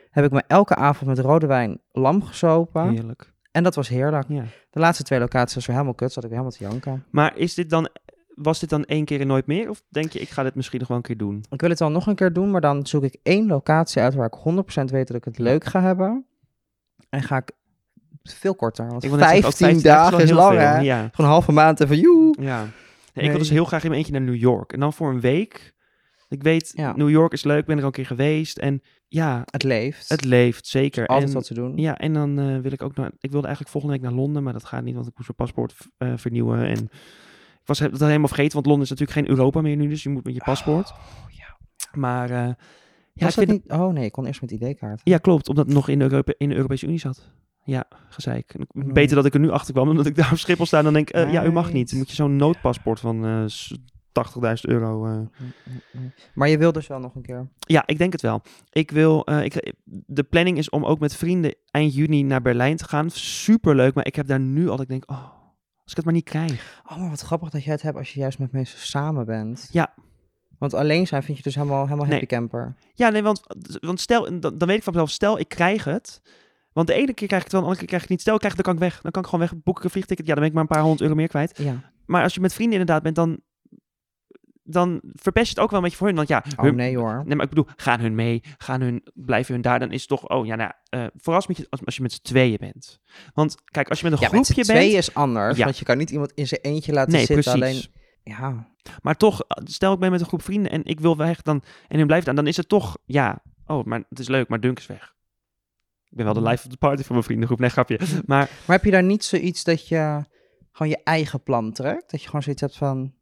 Heb ik me elke avond met rode wijn lam gesopen. Heerlijk. En dat was heerlijk. Ja. De laatste twee locaties was weer helemaal kut. Zat ik weer helemaal te janken. Maar is dit dan, was dit dan één keer en nooit meer? Of denk je, ik ga dit misschien nog wel een keer doen? Ik wil het wel nog een keer doen. Maar dan zoek ik één locatie uit waar ik 100% weet dat ik het leuk ga hebben. En ga ik veel korter. Want Ik wil net 15, zeggen, ook 15 dagen is lang, hè? Ja. Gewoon een halve maand even joe. ja. Nee, Ik wil dus heel graag in mijn eentje naar New York. En dan voor een week. Ik weet, Ja. New York is leuk. Ben er al een keer geweest. En ja, Het leeft. het leeft, zeker. Altijd en, wat te doen. Ja, en dan eh, wil ik ook naar... Ik wilde eigenlijk volgende week naar Londen, maar dat gaat niet, want ik moest mijn paspoort eh, vernieuwen. En ik was het helemaal vergeten, want Londen is natuurlijk geen Europa meer nu, dus je moet met je paspoort. Oh, ja. Maar eh, ja, ik vind dat niet? Oh nee, ik kon eerst met ID-kaart. ja, klopt, omdat het nog in de, Europa, in de Europese Unie zat. Ja, gezeik. Mm. Beter dat ik er nu achter kwam, dan dat ik daar op Schiphol sta en dan denk, eh, ja, u mag niet. Dan moet je zo'n noodpaspoort van eh, s- 80.000 euro... eh, Maar je wil dus wel nog een keer. Ja, ik denk het wel. Ik wil, eh, ik, de planning is om ook met vrienden eind juni naar Berlijn te gaan. Superleuk, maar ik heb daar nu al, ik denk, oh, als ik het maar niet krijg. Oh, maar wat grappig dat jij het hebt als je juist met mensen samen bent. Ja. Want alleen zijn vind je dus helemaal, helemaal Nee. happy camper. Ja, nee, want, want stel, dan, dan weet ik van mezelf, stel ik krijg het. Want de ene keer krijg ik het wel, de andere keer krijg ik het niet. Stel ik krijg het, dan kan ik weg. Dan kan ik gewoon weg, boek ik een vliegticket. Ja, dan ben ik maar een paar honderd euro meer kwijt. Ja. Maar als je met vrienden inderdaad bent, dan, dan verpest je het ook wel een beetje voor hun. Want ja, Oh nee hoor. Nee, maar ik bedoel, gaan hun mee, gaan hun, blijven hun daar, dan is het toch, oh ja, nou, ja, eh, vooral als, met je, als, als je met z'n tweeën bent. Want kijk, als je met een Ja, met groepje tweeën bent, is anders. Ja. Want je kan niet iemand in zijn eentje laten nee, zitten. precies. Alleen, ja. Maar toch, stel ik ben met een groep vrienden en ik wil weg dan, en hun blijft daar, dan is het toch, ja, oh, maar het is leuk, maar Dunk is weg. Ik ben wel de life of the party van mijn vriendengroep. Nee, grapje. Maar Maar heb je daar niet zoiets dat je gewoon je eigen plan trekt? Dat je gewoon zoiets hebt van,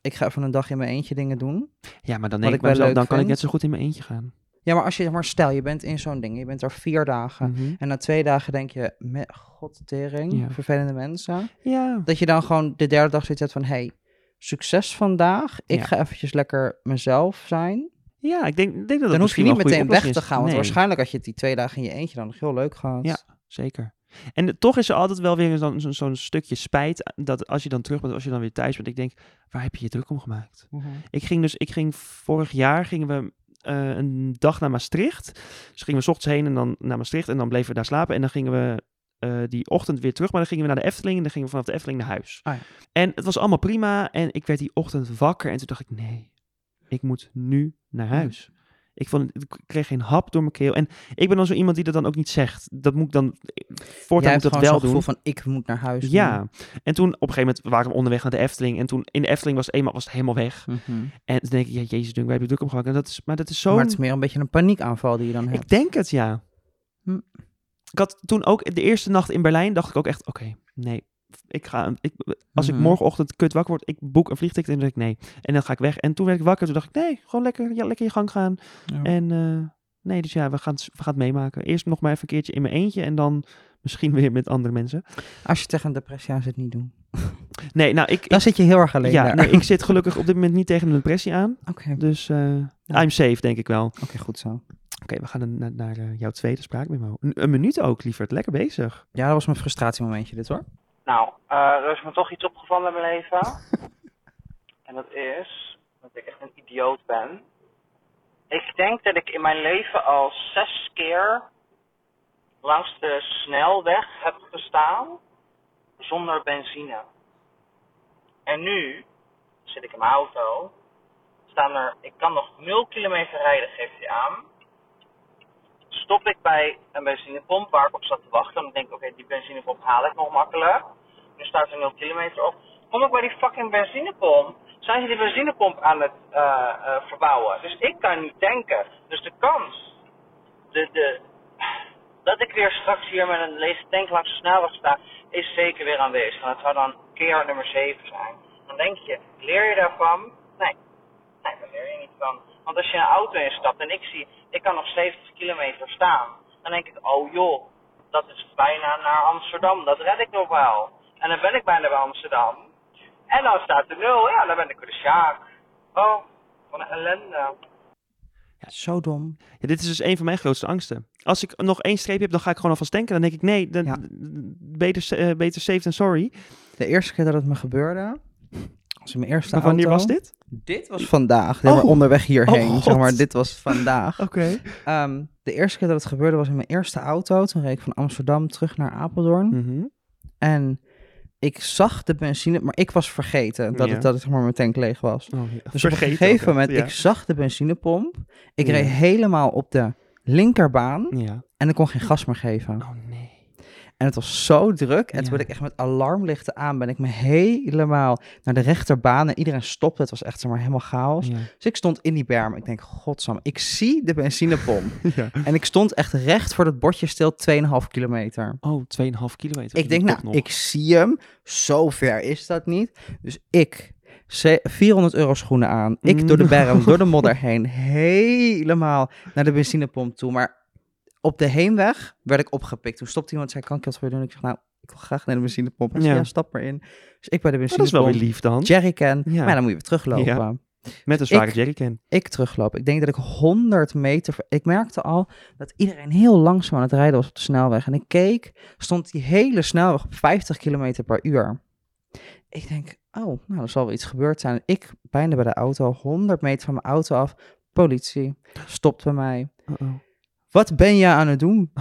ik ga even een dag in mijn eentje dingen doen. ja, maar dan denk ik ik mezelf, dan kan ik net zo goed in mijn eentje gaan. Ja, maar als je, maar stel, je bent in zo'n ding, je bent er vier dagen. Mhm. En na twee dagen denk je, me, godtering, Ja. vervelende mensen. Ja. Dat je dan gewoon de derde dag zoiets hebt van, hey, succes vandaag. Ik Ja. ga eventjes lekker mezelf zijn. Ja, ik denk, denk dat dat Dan hoef je niet meteen weg te gaan. Want Nee. waarschijnlijk had je het die twee dagen in je eentje dan nog heel leuk gehad. Ja. Zeker. En de- toch is er altijd wel weer zo'n stukje spijt dat als je dan terug bent, als je dan weer thuis bent, ik denk, waar heb je je druk om gemaakt? Mhm. Ik ging dus, ik ging vorig jaar gingen we eh, een dag naar Maastricht. Dus gingen we 's ochtends heen en dan naar Maastricht en dan bleven we daar slapen. En dan gingen we eh, die ochtend weer terug, maar dan gingen we naar de Efteling en dan gingen we vanaf de Efteling naar huis. Ah, ja. En het was allemaal prima en ik werd die ochtend wakker en toen dacht ik, nee, ik moet nu naar huis. Ik, vond, ik kreeg geen hap door mijn keel. En ik ben dan zo iemand die dat dan ook niet zegt. Dat moet ik dan, voortaan moet dat wel doen. gevoel van, ik moet naar huis. Ja, en toen op een gegeven moment waren we onderweg naar de Efteling. En toen in de Efteling was het, eenmaal, was het helemaal weg. Mhm. En toen denk ik, ja, jezus, wij hebben druk omgemaakt. En dat is, maar dat is zo... Maar het is meer een beetje een paniekaanval die je dan hebt. Ik denk het, ja. Hm. Ik had toen ook de eerste nacht in Berlijn, dacht ik ook echt, oké, nee. Ik ga, ik, als ik Mhm. morgenochtend kut wakker word, ik boek een vliegticket en dan denk ik nee. En dan ga ik weg. En toen werd ik wakker, toen dacht ik, nee, gewoon lekker, ja, lekker je gang gaan. Ja. En eh, nee, dus ja, we gaan, het- we gaan het meemaken. Eerst nog maar even een keertje in mijn eentje en dan misschien weer met andere mensen. Als je tegen een depressie aan zit, niet doen. Nee, nou, ik, Dan zit je heel erg alleen ja, daar. nee, ik zit gelukkig op dit moment niet tegen een depressie aan. Oké, Dus eh, Ja. I'm safe, denk ik wel. oké, goed zo. Oké, we gaan naar, naar eh, jouw tweede spraakmemo. Een, een minuut ook, lieverd. Lekker bezig. Ja, dat was mijn frustratiemomentje dit hoor. Nou, eh, er is me toch iets opgevallen in mijn leven. en dat is dat ik echt een idioot ben. Ik denk dat ik in mijn leven al zes keer langs de snelweg heb gestaan zonder benzine. En nu zit ik in mijn auto. Staan er, ik kan nog 0 kilometer rijden, geeft hij aan. Stop ik bij een benzinepomp waar ik op zat te wachten. Dan denk ik, oké, die benzinepomp haal ik nog makkelijk. Nu staat er 0 kilometer op. Kom ik bij die fucking benzinepomp, zijn ze die benzinepomp aan het eh, eh, verbouwen. Dus ik kan niet tanken. Dus de kans de, de, dat ik weer straks hier met een lege tank langs de snelweg sta, is zeker weer aanwezig. En dat zou dan keer nummer 7 zijn. Dan denk je, leer je daarvan? Nee. Daar leer je niet van. Want als je een auto instapt en ik zie, ik kan nog 70 kilometer staan. Dan denk ik, oh joh, dat is bijna naar Amsterdam. Dat red ik nog wel. En dan ben ik bijna bij Amsterdam. En dan staat er nul. Ja, dan ben ik weer de Sjaak. Oh, wat een ellende. Zo dom. Ja, dit is dus een van mijn grootste angsten. Als ik nog één streep heb, dan ga ik gewoon alvast denken. Dan denk ik, nee, dan, Ja. beter, eh, beter safe than sorry. De eerste keer dat het me gebeurde, was in mijn eerste Maar wanneer auto. was dit? Dit was vandaag. Oh. onderweg hierheen. Oh, zeg maar, dit was vandaag. Oké. Ehm, de eerste keer dat het gebeurde was in mijn eerste auto. Toen reed ik van Amsterdam terug naar Apeldoorn. Mhm. En ik zag de benzine, maar ik was vergeten dat, Ja. het, dat het zeg maar mijn tank leeg was. Oh, ja. Dus op Vergeten een gegeven ook, moment, ja. ik zag de benzinepomp. Ik Ja. reed helemaal op de linkerbaan Ja. en ik kon geen gas meer geven. Oh nee. En het was zo druk. En Ja. toen werd ik echt met alarmlichten aan, ben ik me helemaal naar de rechterbaan. En iedereen stopte. Het was echt zeg maar helemaal chaos. Ja. Dus ik stond in die berm. Ik denk, godsam, ik zie de benzinepomp. Ja. en ik stond echt recht voor dat bordje stil, 2,5 kilometer. Oh, 2,5 kilometer. Ik denk, nou, nog. ik zie hem. Zo ver is dat niet. Dus ik, ze- 400 euro schoenen aan. Ik door de berm, door de modder heen. Helemaal naar de benzinepomp toe. Maar op de heenweg werd ik opgepikt. Toen stopte iemand en zei, kan ik wat voor je doen? Ik zeg, nou, ik wil graag naar de benzinepomp. Hij Ja. ja, stap maar in. Dus ik bij de Maar dat is wel benzinepomp. weer lief dan. Jerrycan. Ja. Maar dan moet je weer teruglopen. Met een zware Ik- jerrycan. Ik terugloop. Ik denk dat ik 100 meter... Ik merkte al dat iedereen heel langzaam aan het rijden was op de snelweg. En ik keek, stond die hele snelweg op 50 kilometer per uur. Ik denk, oh, nou, er zal wel iets gebeurd zijn. Ik bijna bij de auto, 100 meter van mijn auto af. Politie, stopt bij mij. Uh-oh. Wat ben je aan het doen?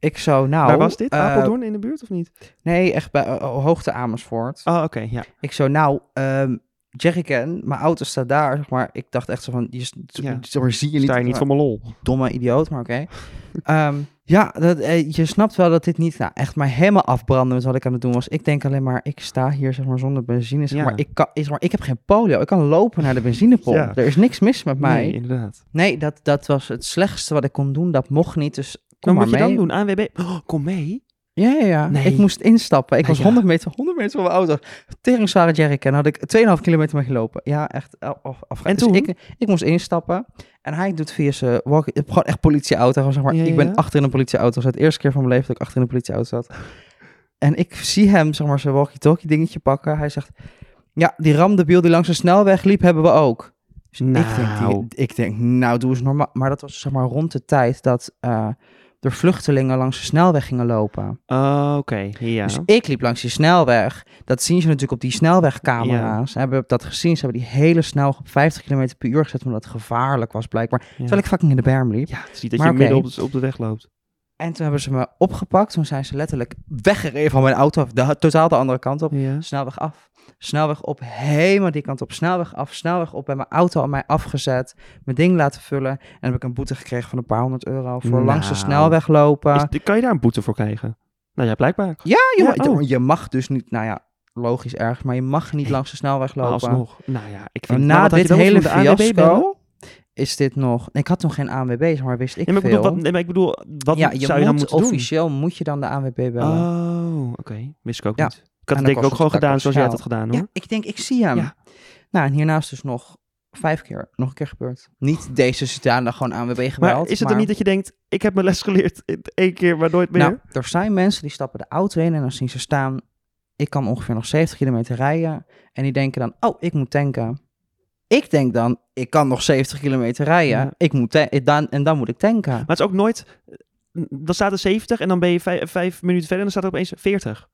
Ik zo, nou... Waar was dit? eh, Apeldoorn in de buurt of niet? nee, echt bij eh, Hoogte Amersfoort. Oh, oké, ja. Ik zo, nou, ehm Jerrycan, mijn auto staat daar, zeg maar. Ik dacht echt zo van, je, Ja. zie je niet, Sta je niet voor mijn lol? domme idioot, maar oké. Ehm, Ja, dat, eh, je snapt wel dat dit niet nou, echt maar helemaal afbranden was wat ik aan het doen was. Ik denk alleen maar, ik sta hier zeg maar zonder benzine. Zeg Ja. maar, ik, kan, is maar, ik heb geen polio. Ik kan lopen naar de benzinepomp. Ja. Er is niks mis met mij. Nee, Nee, inderdaad. dat, dat was het slechtste wat ik kon doen. Dat mocht niet, dus kom Wat maar moet je mee. dan doen? ANWB? Oh, kom mee. Ja, ja, ja. Nee. Ik moest instappen. Ik Ah, was ja. 100 meter, 100 meter van mijn auto. Tering zware jerrycan. Had ik 2,5 kilometer mee gelopen. Ja, echt. Af, af, af- En dus toen? Ik, ik moest instappen. En hij doet via zijn walkie... Gewoon echt politieauto. Gewoon zeg maar. Ja, Ik ben ja. achter in een politieauto. Dat de eerste keer van mijn leven dat ik achter in een politieauto zat. En ik zie hem, zeg maar, zijn walkie-talkie dingetje pakken. Hij zegt... Ja, die ramdebiel die langs de snelweg liep, hebben we ook. Dus ik, denk, Nou. die- ik denk, nou, doe eens normaal. Maar dat was zeg maar rond de tijd dat... eh er vluchtelingen langs de snelweg gingen lopen. Oh, Oké, ja. Dus ik liep langs die snelweg. Dat zien ze natuurlijk op die snelwegcamera's. Ze hebben dat gezien. Ze hebben die hele snel op 50 km per uur gezet. Omdat het gevaarlijk was blijkbaar. Ja. Terwijl ik fucking in de berm liep. Ja, het is niet dat Maar je oké. midden op de, op de weg loopt. En toen hebben ze me opgepakt. Toen zijn ze letterlijk weggereden van mijn auto. De, totaal de andere kant op. Ja. Snelweg af. Snelweg op. Helemaal die kant op. Snelweg af. Snelweg op. Bij mijn auto aan mij afgezet. Mijn ding laten vullen. En heb ik een boete gekregen van een paar honderd euro. Voor langs de Nou. snelweg lopen. Is, kan je daar een boete voor krijgen? Nou ja, blijkbaar. Ja, je, Ja, oh. je mag dus niet, nou ja, logisch erg, maar je mag niet langs de snelweg lopen. alsnog. Nou ja, ik vind... na je dit hele fiasco is dit nog... Ik had nog geen ANWB, maar wist ik Ja, maar ik veel. bedoel, wat, nee, maar ik bedoel, wat ja, moet- je zou je dan moet moeten doen? officieel moet je dan de ANWB bellen. Oh, oké. Wist ik ook Ja. niet. Ik had het denk ik ook gewoon gedaan zoals jij het had gedaan, hoor. ja, ik denk, ik zie hem. Ja. Nou, en hiernaast dus nog vijf keer, nog een keer gebeurd. Niet deze situatie, gewoon ANWB gebeld. Maar is het dan niet dat je denkt, ik heb mijn les geleerd in één keer, maar nooit meer? Nou, er zijn mensen die stappen de auto in en dan zien ze staan... Ik kan ongeveer nog 70 kilometer rijden. En die denken dan, oh, ik moet tanken. Ik denk dan, ik kan nog 70 kilometer rijden. Ja. Ik moet dan, en dan moet ik tanken. Maar het is ook nooit... Dan staat er 70 en dan ben je vijf, vijf minuten verder en dan staat er opeens 40.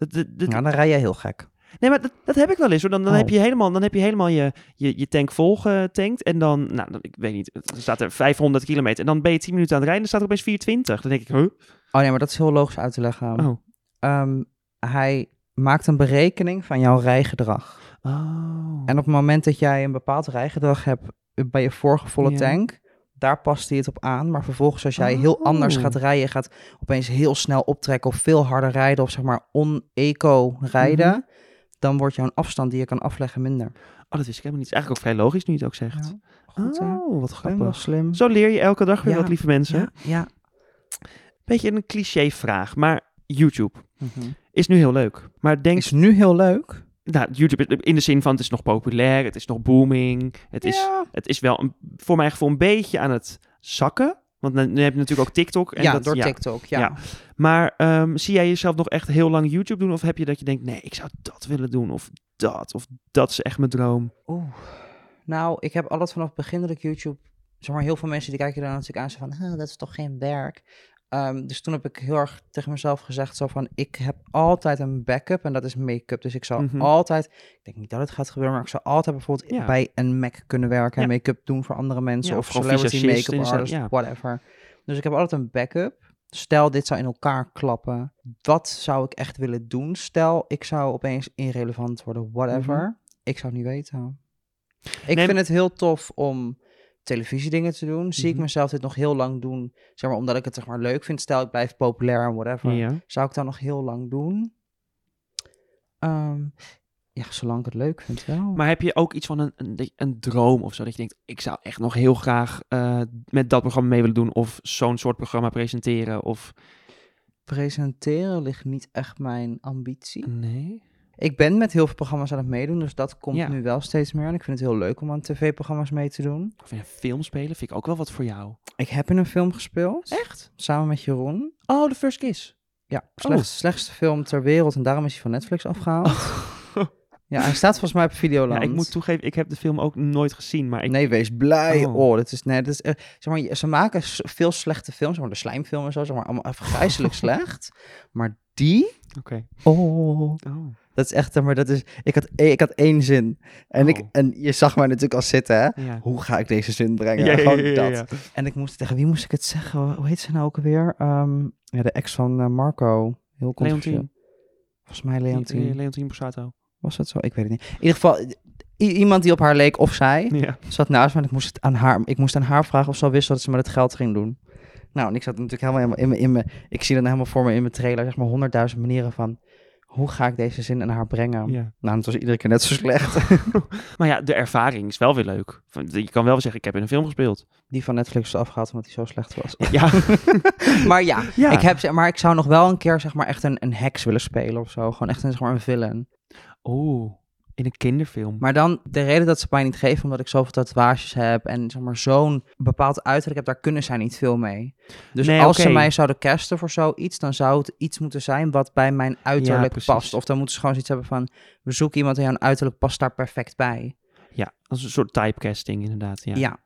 Dat, dat, dat- Nou, dan rij je heel gek. Nee, maar dat, dat heb ik wel eens hoor. Dan, dan, Oh. heb, je helemaal, dan heb je helemaal je, je, je tank vol getankt. En dan, nou, dan- ik weet niet, dan staat er 500 kilometer. En dan ben je 10 minuten aan het rijden en dan staat er opeens 420. Dan denk ik, huh? Oh nee, maar dat is heel logisch uit te leggen. Oh. Ehm, hij maakt een berekening van jouw rijgedrag. Oh. En op het moment dat jij een bepaald rijgedrag hebt bij je vorige volle Ja. tank, daar past hij het op aan. Maar vervolgens als jij heel anders Oh. gaat rijden, gaat opeens heel snel optrekken of veel harder rijden of zeg maar on-eco rijden, Mhm. dan wordt jouw afstand die je kan afleggen minder. Oh, dat wist ik helemaal niet. Is eigenlijk ook vrij logisch nu je het ook zegt. Ja, goed hè? oh, wat grappig. slim. Zo leer je elke dag weer Ja. wat, lieve mensen. Ja, ja. Beetje een cliché vraag, maar YouTube Mhm. is nu heel leuk. Maar denk, Is nu heel leuk. Nou, YouTube in de zin van het is nog populair, het is nog booming. Het is, het is wel een, voor mijn gevoel een beetje aan het zakken. Want nu nu heb je natuurlijk ook TikTok. En ja, dat, door TikTok, ja. Ja. Maar ehm, zie jij jezelf nog echt heel lang YouTube doen? Of heb je dat je denkt, nee, ik zou dat willen doen. Of dat. Of dat is echt mijn droom. Oeh. Nou, ik heb altijd vanaf het begin dat ik YouTube... Zeg maar, heel veel mensen die kijken daar natuurlijk aan zo van... "Huh, dat is toch geen werk? Ehm, dus toen heb ik heel erg tegen mezelf gezegd zo van... Ik heb altijd een backup en dat is make-up. Dus ik zou Mhm. altijd... Ik denk niet dat het gaat gebeuren, maar ik zou altijd bijvoorbeeld Ja. bij een Mac kunnen werken... en Ja. make-up doen voor andere mensen. Ja, of of celebrity make-up artist, ja. whatever. Dus ik heb altijd een backup. Stel, dit zou in elkaar klappen. Wat zou ik echt willen doen? Stel, ik zou opeens irrelevant worden, whatever. Mhm. Ik zou het niet weten. Ik Nee, vind het heel tof om televisiedingen te doen. Zie ik Mhm. mezelf dit nog heel lang doen, zeg maar, omdat ik het zeg maar leuk vind. Stel, ik blijf populair en whatever. Ja. Zou ik dat nog heel lang doen? Ehm, ja, zolang ik het leuk vind wel. Maar heb je ook iets van een, een, een droom of zo? Dat je denkt, ik zou echt nog heel graag eh, met dat programma mee willen doen. Of zo'n soort programma presenteren. Of Presenteren ligt niet echt mijn ambitie. nee. Ik ben met heel veel programma's aan het meedoen, dus dat komt Ja. nu wel steeds meer. En ik vind het heel leuk om aan tv-programma's mee te doen. Of in een film spelen vind ik ook wel wat voor jou. Ik heb in een film gespeeld. Echt? Samen met Jeroen. Oh, The First Kiss. Ja, slechtste, slechtste film ter wereld en daarom is hij van Netflix afgehaald. Ja, hij staat volgens mij op Ja, Videoland. ik moet toegeven, ik heb de film ook nooit gezien. Maar ik, Nee, wees blij. Oh. Oh, dat is, nee, dat is, eh, zeg maar, ze maken veel slechte films, zeg maar de slijmfilm en zo, zeg maar, allemaal afgrijzelijk slecht. Maar die, Oké. oh, Oh. Dat is echt, maar dat is, ik had, eh, ik had één zin. En, ik, Oh. en je zag mij natuurlijk al zitten, hè. Ja. Hoe ga ik deze zin brengen? Ja, Gewoon ja, dat. En ik moest tegen wie moest ik het zeggen? Hoe heet ze nou ook alweer? Ehm, ja, de ex van eh, Marco. Heel. Leontien. Volgens mij Leontien. Le- Leontien Borsato. Was dat zo? Ik weet het niet. In ieder geval, iemand die op haar leek of zij, zat naast me en ik moest, het aan haar, ik moest aan haar vragen of ze al wist wat ze met het geld ging doen. Nou, en ik zat natuurlijk helemaal, in mijn, in mijn... Ik zie dan helemaal voor me in mijn trailer, zeg maar, honderdduizend manieren van... Hoe ga ik deze zin in haar brengen? Ja. Nou, het was iedere keer net zo slecht. Maar ja, de ervaring is wel weer leuk. Je kan wel zeggen, ik heb in een film gespeeld. Die van Netflix is afgehaald omdat hij zo slecht was. Ja, maar ja, Ja. Ik heb, maar ik zou nog wel een keer zeg maar echt een, een heks willen spelen of zo. Gewoon echt een, zeg maar, een villain. Oeh, in een kinderfilm. Maar dan, de reden dat ze mij niet geven, omdat ik zoveel tatoeages heb en zeg maar zo'n bepaald uiterlijk heb, daar kunnen zij niet veel mee. Dus Nee, als ze mij zouden casten voor zoiets, dan zou het iets moeten zijn wat bij mijn uiterlijk past. Of dan moeten ze gewoon zoiets hebben van, we zoeken iemand en jouw uiterlijk past daar perfect bij. Ja, als een soort typecasting inderdaad. Ja. Ja,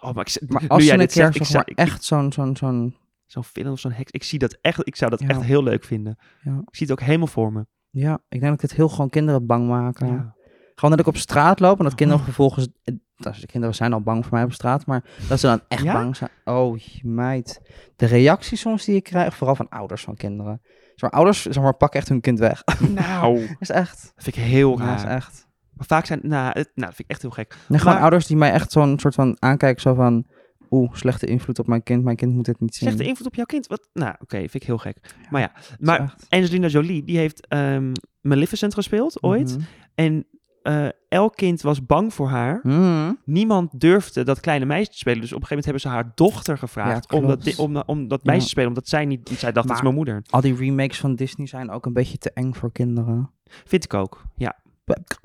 oh, maar ik, maar nu als ze jij een keer zegt, ik zeg zou- maar ik- echt zo'n, zo'n, zo'n, Zo'n film of zo'n heks. Ik zie dat echt. Ik zou dat Ja. echt heel leuk vinden. Ja. Ik zie het ook helemaal voor me. Ja, ik denk dat ik het heel gewoon kinderen bang maken. Ja. Gewoon dat ik op straat loop en dat kinderen Oh. vervolgens... eh, Dat is, de kinderen zijn al bang voor mij op straat, maar dat ze dan echt Ja? bang zijn. Oh, meid. De reacties soms die ik krijg, vooral van ouders van kinderen. Zeg maar, ouders zeg maar, pakken echt hun kind weg. Nou, dat is echt. vind ik heel Ja, raar. is echt. Maar vaak zijn, nou, het, nou, dat vind ik echt heel gek. Nee, gewoon Maar- ouders die mij echt zo'n soort van aankijken, zo van... Oeh, slechte invloed op mijn kind. Mijn kind moet dit niet zien. Slechte invloed op jouw kind. Wat? Nou, oké, vind ik heel gek. Ja, Maar ja, maar echt. Angelina Jolie, die heeft ehm, Maleficent gespeeld ooit. Mhm. En eh, elk kind was bang voor haar. Mhm. Niemand durfde dat kleine meisje te spelen. Dus op een gegeven moment hebben ze haar dochter gevraagd Ja, om, dat, om, om dat Ja. meisje te spelen. Omdat zij niet, zij dacht, dat is mijn moeder. Al die remakes van Disney zijn ook een beetje te eng voor kinderen. Vind ik ook, ja.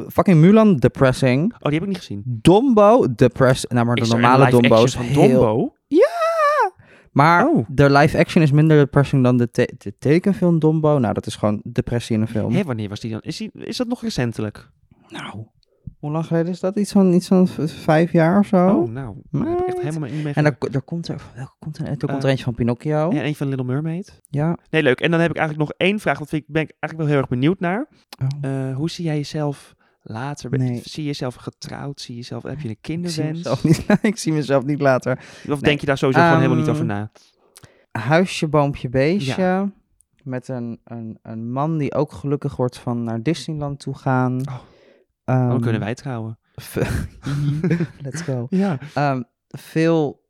Fucking Mulan, depressing. Oh, die heb ik niet gezien. Dumbo, depressing. Nou, maar de Is normale live is van heel... Dumbo? Maar Oh. de live action is minder depressing dan de, te- de tekenfilm Dumbo. Nou, dat is gewoon depressie in een film. Hé, wanneer was die dan? Is, die, is dat nog recentelijk? Nou, hoe lang geleden is dat? Iets van, iets van vijf jaar of zo? Oh, nou. Daar heb ik echt helemaal niet mee en daar, daar komt er, welke komt er, er komt Eh, er eentje van Pinocchio. En een van Little Mermaid. Ja. Nee, leuk. En dan heb ik eigenlijk nog één vraag. Dat vind ik, ben ik eigenlijk wel heel erg benieuwd naar. Oh. Eh, hoe zie jij jezelf later? Nee. Zie je jezelf getrouwd? Zie je jezelf, heb je een ik, zie kinderwens? niet, ik zie mezelf niet later. Of Nee. denk je daar sowieso gewoon helemaal niet Ehm, over na? Huisje, boompje, beestje. Met een, een, een man die ook gelukkig wordt van naar Disneyland toe gaan. Oh. Ehm, Dan kunnen wij trouwen. Let's go. Ja. Ehm, veel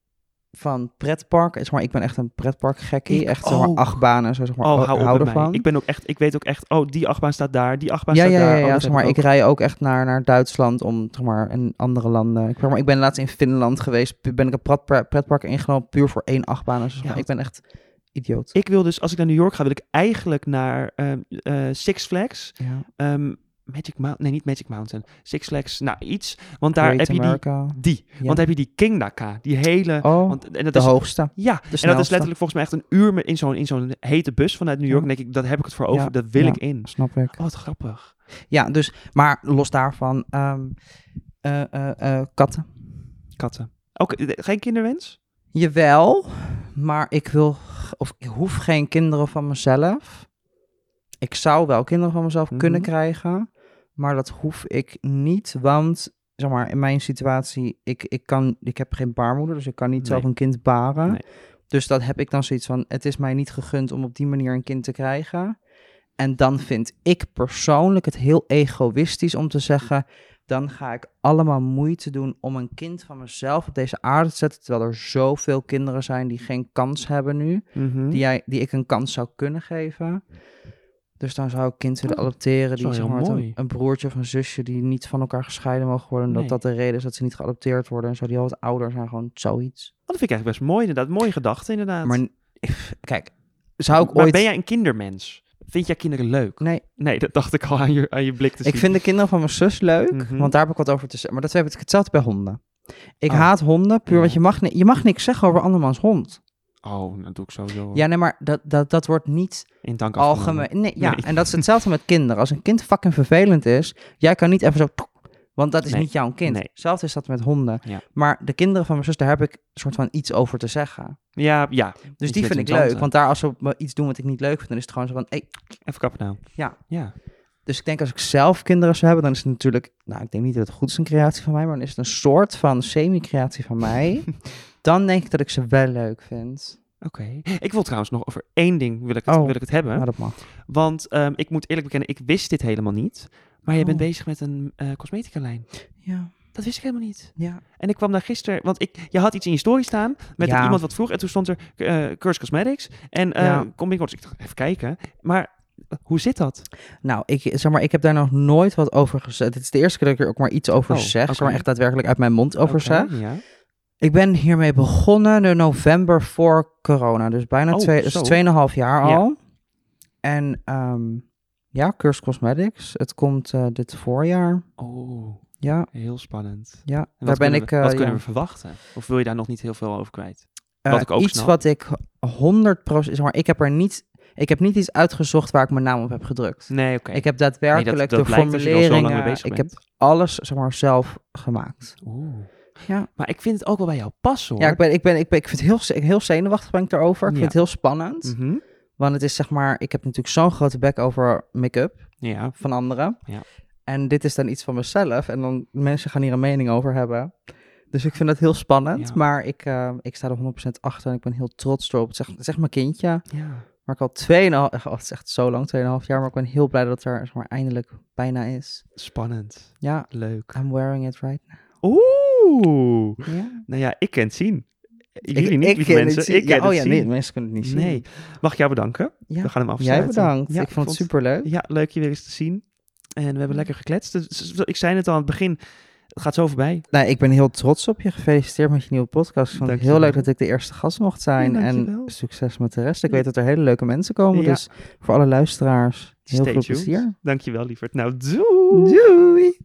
van pretparken. Zeg maar, ik ben echt een pretparkgekkie. Echt zeg maar, achtbanen en zo. Zeg maar, Oh, oh, hou op hou met ervan. mij. Ik ben ook echt, ik weet ook echt, oh, die achtbaan staat daar, die achtbaan ja, staat ja, daar. ja, Oh, ja zeg maar, ik ook. rij ook echt naar, naar Duitsland om zeg maar, in andere landen. Ik, zeg maar, ik ben laatst in Finland geweest. Ben ik een pret, pretpark ingenomen puur voor één achtbaan. Dus zeg maar, Ja, ik ben echt idioot. Ik wil dus, als ik naar New York ga, wil ik eigenlijk naar ehm, eh, Six Flags. ja. Ehm, Magic Mountain, nee, niet Magic Mountain. Six Flags, nou iets. Want daar Great heb je die, die. Ja. Want daar heb je die King Naka, die hele... Oh, want, en dat de is, hoogste. Ja, en dat is letterlijk volgens mij echt een uur in zo'n in zo'n hete bus vanuit New York. Ja. En denk ik, dat heb ik het voor over, Ja, dat wil ik in. Snap ik. Oh, wat grappig. Ja, dus, maar los daarvan, ehm, eh, eh, eh, katten. Katten. Ook, geen kinderwens? Jawel, maar ik wil, of ik hoef geen kinderen van mezelf. Ik zou wel kinderen van mezelf kunnen Mhm. krijgen, maar dat hoef ik niet, want zeg maar, in mijn situatie, ik, ik, kan, ik heb geen baarmoeder, dus ik kan niet zelf een kind baren. Nee. Dus dat heb ik dan zoiets van, het is mij niet gegund om op die manier een kind te krijgen. En dan vind ik persoonlijk het heel egoïstisch om te zeggen, dan ga ik allemaal moeite doen om een kind van mezelf op deze aarde te zetten, terwijl er zoveel kinderen zijn die geen kans hebben nu, Mhm. die, jij, die ik een kans zou kunnen geven. Dus dan zou ik kind willen Oh, adopteren, die zeg maar, een, een broertje of een zusje die niet van elkaar gescheiden mogen worden. Nee. dat dat de reden is dat ze niet geadopteerd worden en zo, die al wat ouder zijn, gewoon zoiets. Oh, dat vind ik eigenlijk best mooi, inderdaad. Mooie gedachte, inderdaad. Maar kijk, zou ik Maar ooit... ben jij een kindermens? Vind jij kinderen leuk? Nee, Nee, dat dacht ik al aan je, aan je blik te zien. Ik vind de kinderen van mijn zus leuk, Mhm. want daar heb ik wat over te zeggen. Maar dat heb ik hetzelfde bij honden. Ik Oh. haat honden, puur Ja. want je mag, je mag niks zeggen over andermans hond. Oh, dat doe ik sowieso. Ja, nee, maar dat, dat, dat wordt niet in dank algemeen. Nee, ja, Nee. en dat is hetzelfde met kinderen. Als een kind fucking vervelend is, jij kan niet even zo... Want dat is Nee. niet jouw kind. Nee. Hetzelfde is dat met honden. Ja. Maar de kinderen van mijn zus, daar heb ik een soort van iets over te zeggen. Ja, ja. Dus die vind ik leuk. Want daar als ze iets doen wat ik niet leuk vind, dan is het gewoon zo van... Hey. Even kappen nou. Ja. Ja. Dus ik denk als ik zelf kinderen zou hebben, dan is het natuurlijk... Nou, ik denk niet dat het goed is een creatie van mij, maar dan is het een soort van semi-creatie van mij. dan denk ik dat ik ze wel leuk vind. Oké. Ik wil trouwens nog over één ding wil ik het, Oh. wil ik het hebben. Maar dat mag. Want ehm, ik moet eerlijk bekennen, ik wist dit helemaal niet. Maar jij bent Oh. bezig met een eh cosmetica lijn. Ja. Dat wist ik helemaal niet. Ja. En ik kwam daar gisteren, want ik, je had iets in je story staan met Ja. iemand wat vroeg. En toen stond er eh Curse Cosmetics. En eh Ja. kom ik, ik dacht, even kijken. Maar hoe zit dat? Nou, ik, zeg maar, ik heb daar nog nooit wat over gezegd. Het is de eerste keer dat ik er ook maar iets over Oh, zeg. Zeg maar echt daadwerkelijk uit mijn mond over zeg. Ja. Ik ben hiermee begonnen de november voor corona. Dus bijna Oh, twee, dus zo. 2,5 jaar Ja. al. En ehm, ja, Curse Cosmetics. Het komt eh, dit voorjaar. Oh, Ja, heel spannend. ja. En daar ben ik... we, eh, wat ja. kunnen we verwachten? Of wil je daar nog niet heel veel over kwijt? Eh, ik ook iets snap. wat ik 100%, zeg maar, ik heb er niet, ik heb niet iets uitgezocht waar ik mijn naam op heb gedrukt. Nee, oké. Ik heb daadwerkelijk Nee, dat- dat de er formuleringen, ik bent. heb alles zeg maar zelf gemaakt. Oeh. Ja. Maar ik vind het ook wel bij jou passen, hoor. Ja, ik ben, ik ben, ik ben, ik vind het heel, heel zenuwachtig ben ik erover. Ik Ja. vind het heel spannend, Mhm. want het is zeg maar, ik heb natuurlijk zo'n grote bek over make-up Ja, van anderen. Ja. En dit is dan iets van mezelf en dan mensen gaan hier een mening over hebben. Dus ik vind het heel spannend, Ja. maar ik, eh, ik sta er 100% achter en ik ben heel trots erop. Het is echt, het is echt mijn kindje. ja. Maar ik al 2,5, oh, het is echt zo lang, 2,5 jaar, maar ik ben heel blij dat het er zeg maar, eindelijk bijna is. Spannend. Ja, Leuk. I'm wearing it right now. Oeh. Ja. Nou ja, ik kan het zien. Jullie ik, niet, ik lieve mensen. het zien. Ik ja, oh ja, zien. nee, mensen kunnen het niet zien. Nee. Mag ik jou bedanken? Ja. We gaan hem Jij afsluiten. bedankt. Ja, ik vond het superleuk. Ja, leuk je weer eens te zien. En we hebben lekker gekletst. Dus, ik zei het al aan het begin. Het gaat zo voorbij. Nou, ik ben heel trots op je. Gefeliciteerd met je nieuwe podcast. Ik vond het heel leuk dat ik de eerste gast mocht zijn. Ja, en succes met de rest. Ik weet dat er hele leuke mensen komen. Dus voor alle luisteraars, heel Stay veel plezier. Dankjewel, lieverd. Nou, doei! Doei!